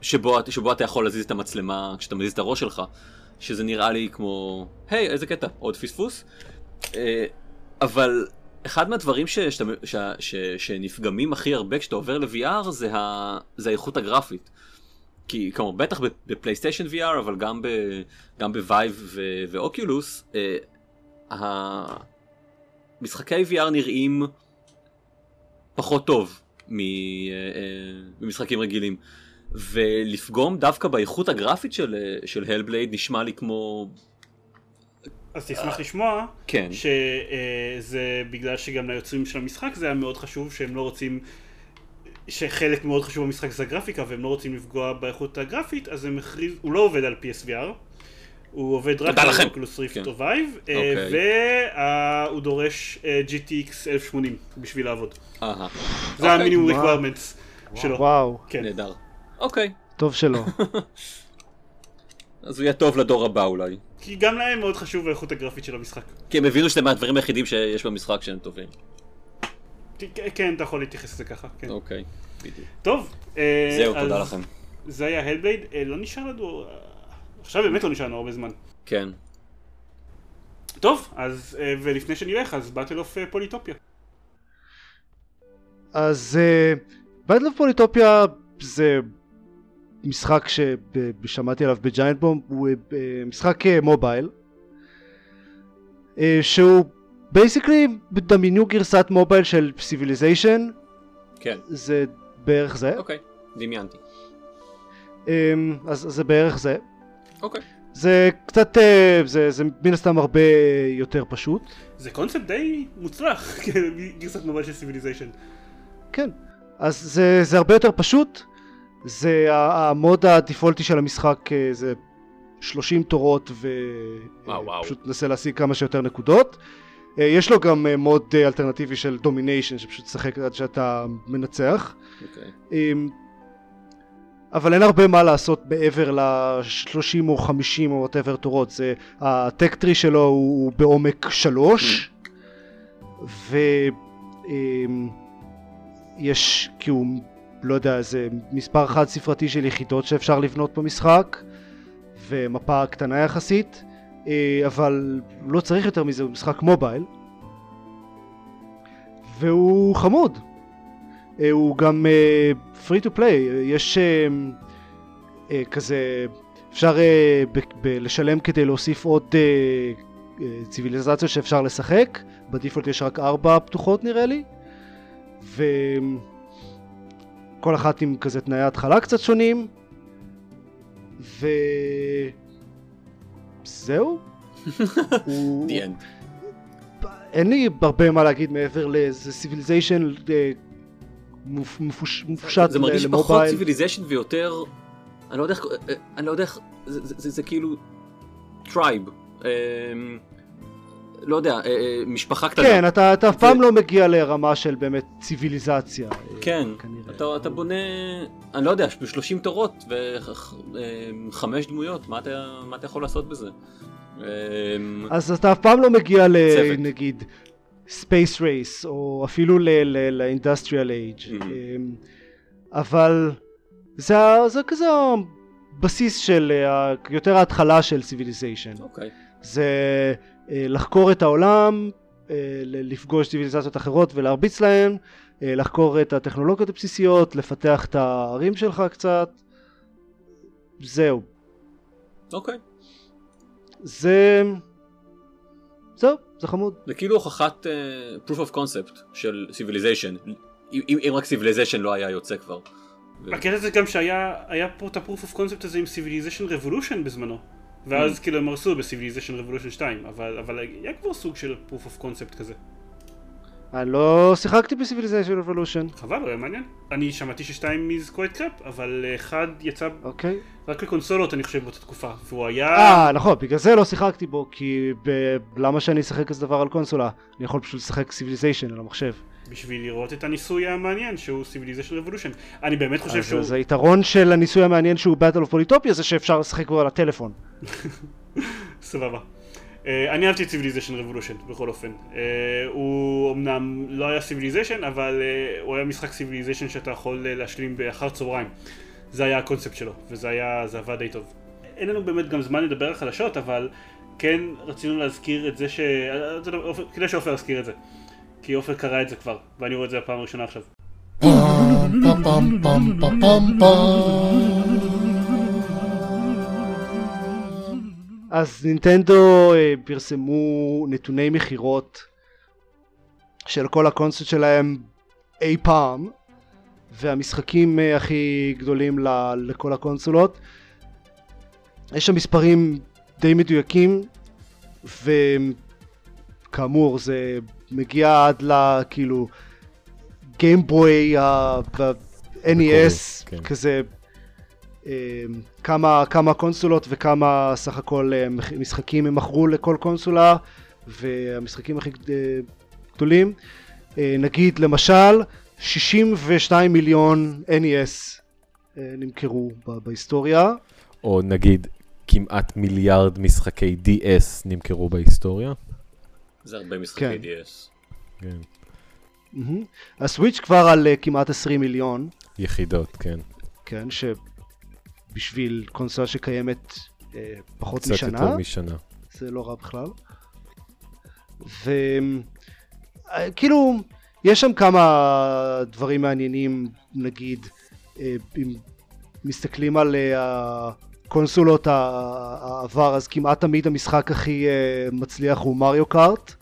שבו, שבו אתה יכול להזיז את המצלמה כשאתה מזיז את הראש שלך, שזה נראה לי כמו, היי, איזה קטע, עוד פספוס. אה, אבל אחד מהדברים ש, שאתה, ש, ש, שנפגמים הכי הרבה כשאתה עובר ל-VR זה, ה, זה האיכות הגרפית. כי כלומר בטח בפלייסטיישן VR אבל גם, ב, גם ב Vive ו- ו Oculus אה, המשחקי VR נראים פחות טוב מ, אה, אה, ממשחקים רגילים. ולפגום דווקא באיכות הגרפית של, של Hellblade נשמע לי כמו... אז תשמח לשמוע כן. שזה בגלל שגם ליוצרים של המשחק זה היה מאוד חשוב שהם לא רוצים שחלק מאוד חשוב במשחק זה הגרפיקה והם לא רוצים לפגוע באיכות הגרפית אז הם הכריז, הוא לא עובד על PSVR הוא עובד רק על. Oculus Rift. או Vive אוקיי. והוא דורש אה, GTX 1080 בשביל לעבוד. זה אוקיי. המינימום וואו. requirements שלו וואו, כן. נהדר. אוקיי. טוב שלא. אז הוא יהיה טוב לדור הבא אולי. כי גם להם מאוד חשוב האיכות הגרפית של המשחק כי הם הבינו שזה מהדברים היחידים שיש במשחק שהם טובים. כן, אתה יכול להתייחס לזה ככה כן. אוקיי, בדיוק. טוב אה, זהו, תודה לכם. זה היה Hellblade אה, לא נשאר לנו אה, עכשיו באמת לא נשאר לנו הרבה זמן כן. טוב, אז, ולפני שנלך, אז Battle of Polytopia. אז Battle of Polytopia זה משחק ששמעתי עליו ב Giant Bomb, הוא אה, משחק אה, mobile, אה, שהוא basically דמיינו גרסת mobile של Civilization, כן. זה בערך זה, אוקיי. דמיינתי. אמ, אז זה בערך זה. אוקיי. זה קצת, זה, זה מן הסתם הרבה יותר פשוט. זה קונספט די מוצלח, כן, גרסת mobile של Civilization. כן. אז זה, זה הרבה יותר פשוט. זה ה mode הדיפולטי של המשחק אה, זה 30 תורות. ופשוט ננסה להשיג כמה שיותר נקודות. אה, יש לו גם אה, mode אה, אלטרנטיבי של domination שפשוט תשחק עד שאתה מנצח. אוקיי. אמ, אבל אין הרבה מה לעשות מעבר ל-30 או 50 או whatever תורות, זה, ה tech tree שלו הוא, הוא בעומק 3 ויש כי הוא לא יודע איזה מספר חד ספרתי של יחידות שאפשר לבנות במשחק ומפה קטנה יחסית אה, אבל לא צריך יותר מזה, הוא משחק מובייל והוא חמוד. אה, הוא גם פרי טו פליי, יש אה, אה, כזה, אפשר ב- לשלם כדי להוסיף עוד אה, אה, ציוויליזציות שאפשר לשחק, בדיפולט יש רק ארבע פתוחות נראה לי, וכל אחת עם כזה תנאי התחלה קצת שונים, וזהו. הוא... אין לי הרבה מה להגיד מעבר לזה Civilization מופשט זה מרגיש פחות. Civilization ויותר, אני לא יודע איך, אה, אני לא זה כאילו tribe, לא יודע, אה, אה, משפחה קטנה. כן, אתה אתה אף פעם לא מגיע לרמה של באמת ציוויליזציה. אה, כן. אתה, אתה בונה, אני לא יודע, ב-30 תורות וחמש דמויות, מה אתה, מה אתה יכול לעשות בזה? אז אתה אף פעם לא מגיע ל... צוות. נגיד space race או אפילו ל industrial age. אבל זה כזה הבסיס של יותר ההתחלה של Civilization אוקיי, זה לחקור את העולם אה, לפגוש ציוויליזציות אחרות ולהרביץ להן אה, לחקור את הטכנולוגיות הבסיסיות לפתח את הערים שלך קצת זהו אוקיי. זה זהו זה חמוד זה כאילו הוכחת uh, proof of concept של civilization, אם, אם רק civilization לא היה יוצא כבר. הקטע זה גם שהיה היה פה את ה-proof of concept הזה עם Civilization Revolution בזמנו. ואז כאילו הם הרסו ב-Civilization Revolution 2, אבל, אבל היה כבר סוג של proof of concept כזה. אני לא שיחקתי ב Civilization Revolution חבל, הוא היה מעניין. אני שמעתי ששתיים מסתבר crap, אבל אחד יצא אוקיי. רק לקונסולות אני חושב באותה תקופה, והוא היה... אה נכון בגלל זה לא שיחקתי בו כי ב... למה שאני אשחק כזה דבר על קונסולה? אני יכול פשוט לשחק Civilization על המחשב בשביל לראות את הניסוי המעניין שהוא Civilization Revolution. אני באמת חושב אז שהוא... אז היתרון של הניסוי המעניין שהוא Battle of Polytopia זה שאפשר לשחק בו על הטלפון סבבה. Uh, אני אהבתי את Civilization Revolution בכל אופן. Uh, הוא אמנם לא היה Civilization, אבל uh, הוא היה משחק Civilization שאתה יכול uh, להשלים באחר צהריים. זה היה הקונספט שלו, וזה היה, זה עבד די טוב. אין לנו באמת גם זמן לדבר על חדשות, אבל כן רצינו להזכיר את זה ש... אה, כדאי שעופר יזכיר את זה. כי עופר קרא את זה כבר, ואני רואה את זה בפעם הראשונה עכשיו. אז נינטנדו אה, פרסמו נתוני מכירות של כל הקונספט שלהם אי פעם והמשחקים אה, הכי גדולים לכל הקונסולות יש שם מספרים די מדויקים וכאמור זה מגיע עד ל... כאילו גיימבוי ה-NES כן. כזה אה, כמה, כמה קונסולות וכמה סך הכל אה, משחקים הם מכרו לכל קונסולה והמשחקים הכי אה, גדולים אה, נגיד למשל 62 מיליון NES נמכרו בהיסטוריה או נגיד, כמעט מיליארד משחקי DS נמכרו בהיסטוריה. זה הרבה משחקי כן. DS. כן. מהמם. הסוויץ' כבר על אה, כמעט 20 מיליון יחידות, כן. כן שבשביל קונסולה שקיימת אה, פחות קצת משנה יותר משנה. זה לא רע בכלל. וכאילו, יש שם כמה דברים מעניינים, נגיד, אה, אם מסתכלים על אה, הקונסולות ה- העבר, אז כמעט תמיד המשחק הכי אה, מצליח הוא מריו קארט.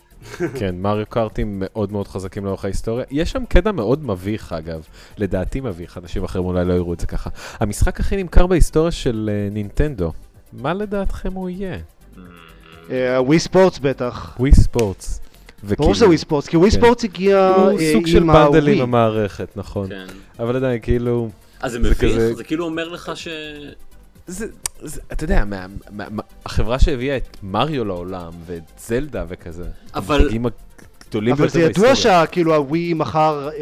כן, מריו קארטים מאוד מאוד חזקים לאורך ההיסטוריה. יש שם קטע מאוד מביך, אגב. לדעתי מביך, אנשים אחרים אולי לא יראו את זה ככה. המשחק הכי נמכר בהיסטוריה של אה, נינטנדו. מה לדעתכם הוא יהיה? אה, ווי ספורטס בטח. ווי ספורטס. ברור שזה ווי ספורטס, כי ווי כן. ספורטס הגיע הוא אה, סוג של עם bundle עם. המערכת, נכון. כן. אבל עדיין, כאילו... אז זה מביך? זה כאילו אומר לך ש... זה, זה, אתה יודע, מה, מה, מה, החברה שהביאה את מריו לעולם, ואת זלדה וכזה, אבל- הגדולים אבל ביותר זה ידוע בהיסטוריה. שכאילו הווי מכר אה,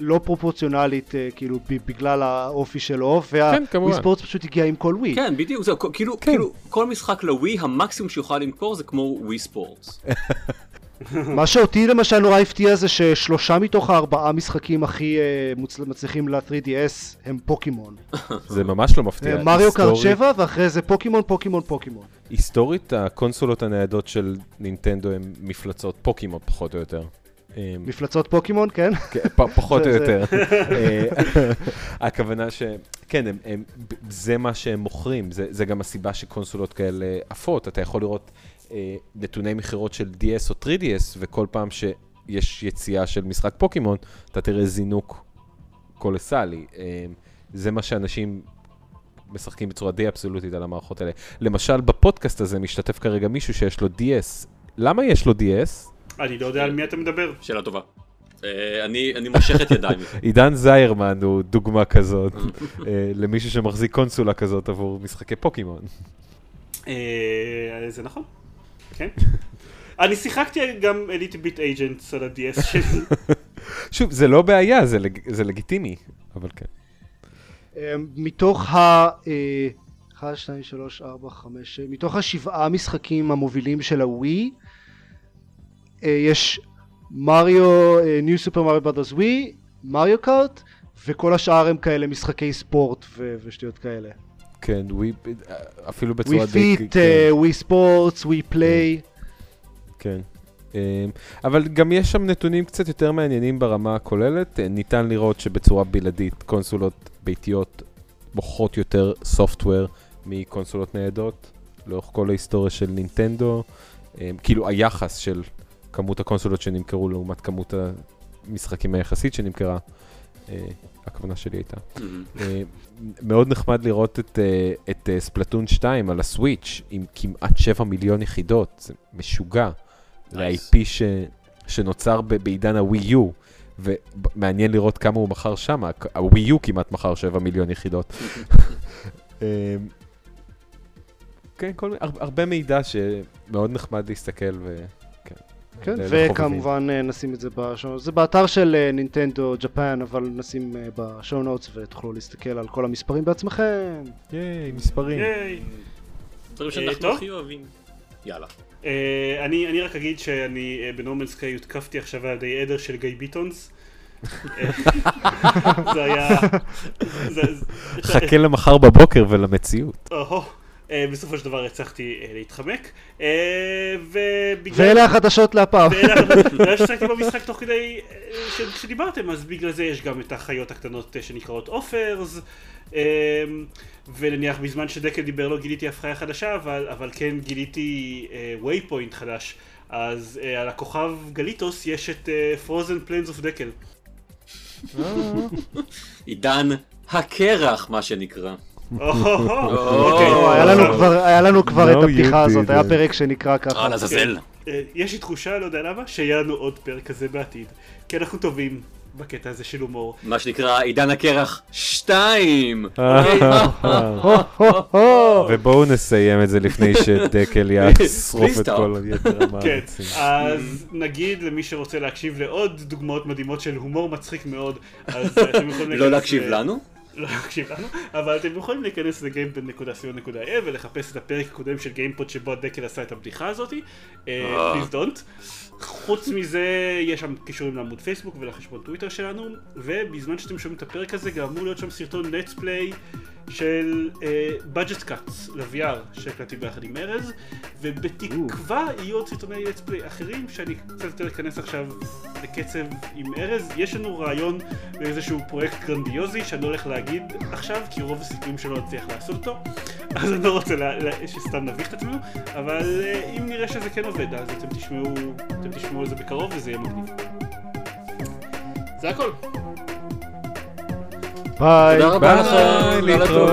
לא פרופורציונלית אה, כאילו ב- בגלל האופי שלו כן, והווי כמובן. ספורטס פשוט הגיע עם כל ווי. כן, בדיוק, זהו, כאילו, כן. כאילו, כל משחק לווי, המקסימום שיוכל למכור זה כמו ווי ספורטס. מה שאותי למשל נורא הפתיע זה ששלושה מתוך הארבעה משחקים הכי מוצל- מצליחים ל-3DS הם פוקימון. זה ממש לא מפתיע. אה, מריו קארט היסטורית- 7 ואחרי זה פוקימון פוקימון פוקימון. היסטורית, הקונסולות הניידות של נינטנדו הן מפלצות פוקימון, פחות או יותר. אה, מפלצות פוקימון כן? כן, פחות או יותר. אה, הכוונה ש... כן, הם, הם, זה מה שהם מוכרים, זה, זה גם הסיבה שקונסולות כאלה עפות. אתה יכול לראות אה, נתוני מכירות של DS או 3DS, וכל פעם שיש יציאה של משחק פוקימון, אתה תראה זינוק קולסלי. אה, זה מה שאנשים משחקים בצורה די אבסולוטית על המערכות האלה. למשל, בפודקאסט הזה משתתף כרגע מישהו שיש לו DS. למה יש לו DS? אני לא יודע על מי אתה מדבר. שאלה טובה. אה, אני אני מושך את ידיי מזה. עידן זיירמן הוא דוגמה כזאת, אה, למישהו שמחזיק קונסולה כזאת עבור משחקי פוקימון. אה, זה נכון, כן. אני שיחקתי גם אליטי ביט אייג'נטס על ה-DS שלי. שוב, זה לא בעיה, זה לג- זה לגיטימי, אבל כן. אה, מתוך ה... 1, 2, 3, 4, 5, מתוך השבעה משחקים המובילים של הווי, אה, יש מריו, New Super Mario Brothers Wii, Mario Kart, וכל השאר הם כאלה משחקי ספורט ו- ושטויות כאלה. כן, ווי, אפילו ווי בצורה די... Fit, כן, Wii Sports, Wii Play. כן. אמ, אבל גם יש שם נתונים קצת יותר מעניינים ברמה הכוללת. אה, ניתן לראות שבצורה בלעדית קונסולות ביתיות מוכרות יותר סופטוור מקונסולות ניידות, לאורך כל ההיסטוריה של נינטנדו. אמ, כאילו היחס של כמות הקונסולות שנמכרו לעומת כמות המשחקים היחסית שנמכרה, אה, הכוונה שלי הייתה. אה, מאוד נחמד לראות את, אה, את אה, ספלטון 2 על הסוויץ' עם כמעט 7 מיליון יחידות, זה משוגע. זה Nice. ש, שנוצר בעידן הווי יו, ומעניין לראות כמה הוא מכר שם, הווי יו כמעט מכר 7 מיליון יחידות. אה, כן, כל, הר, הרבה מידע שמאוד נחמד להסתכל ו... כן. וכמובן אה, נשים את זה בשואו, זה באתר של אה, נינטנדו ג'פן, אבל נשים אה, בשואו נוטס ותוכלו להסתכל על כל המספרים בעצמכם. ייי, מספרים. ייי. דברים שאנחנו טוב. הכי אוהבים. יאללה. אני אני רק אגיד שאני בנורמן סקאי הותקפתי עכשיו על ידי עדר של גיא ביטונס. זה היה... חכה למחר בבוקר ולמציאות. אה, בסופו של דבר הצלחתי אה, להתחמק. אה, ובגלל... ואלה החדשות להפעם. ואלה ששחקתי במשחק תוך כדי ש- שדיברתם, אז בגלל זה יש גם את החיות הקטנות שנקראות אופרס, ונניח בזמן שדקל דיבר לא גיליתי אף חיה חדשה, אבל, אבל כן גיליתי waypoint חדש. אז על הכוכב גליטוס יש את frozen plains of דקל. עידן הקרח, מה שנקרא. אוקיי. או, היה לנו כבר- את הפתיחה הזאת. היה פרק שנקרא ככה. אה, לעזאזל. אה, יש לי תחושה, לא יודע למה, שיהיה לנו עוד פרק כזה בעתיד. כי אנחנו טובים בקטע הזה של הומור. מה שנקרא עידן הקרח 2! הו, הו, הו. ובואו נסיים את זה לפני שדקל ישרוף את. כל יתר כן, המאמצים. אז נגיד למי שרוצה להקשיב לעוד דוגמאות מדהימות של הומור מצחיק מאוד, אז אתם יכולים לא להקשיב לנו? לא להקשיב לנו, אבל אתם יכולים להיכנס לגיימפוד.co.il ולחפש את הפרק הקודם של גיימפוד שבו דקל עשה את הבדיחה הזאתי, אה. please don't. חוץ מזה, יש שם קישורים לעמוד פייסבוק ולחשבון טוויטר שלנו, ובזמן שאתם שומעים את הפרק הזה, גם אמור להיות שם סרטון let's play של Budget Cuts ל-VR שהקלטתי ביחד עם ארז, ובתקווה יהיו עוד סרטוני let's play אחרים, שאני קצת יותר אכנס עכשיו לקצב עם ארז. יש לנו רעיון לאיזשהו פרויקט גרנדיוזי שאני לא הולך להגיד עכשיו, כי רוב הסיכויים שלא נצליח לעשות אותו, אז אני לא רוצה לה, לה, שסתם נביך את עצמנו, אבל אה, אם נראה שזה כן עובד, אז אתם תשמעו, אתם תשמעו על זה בקרוב וזה יהיה מגניב. זה הכל. ביי. תודה רבה לכם. לילה טוב.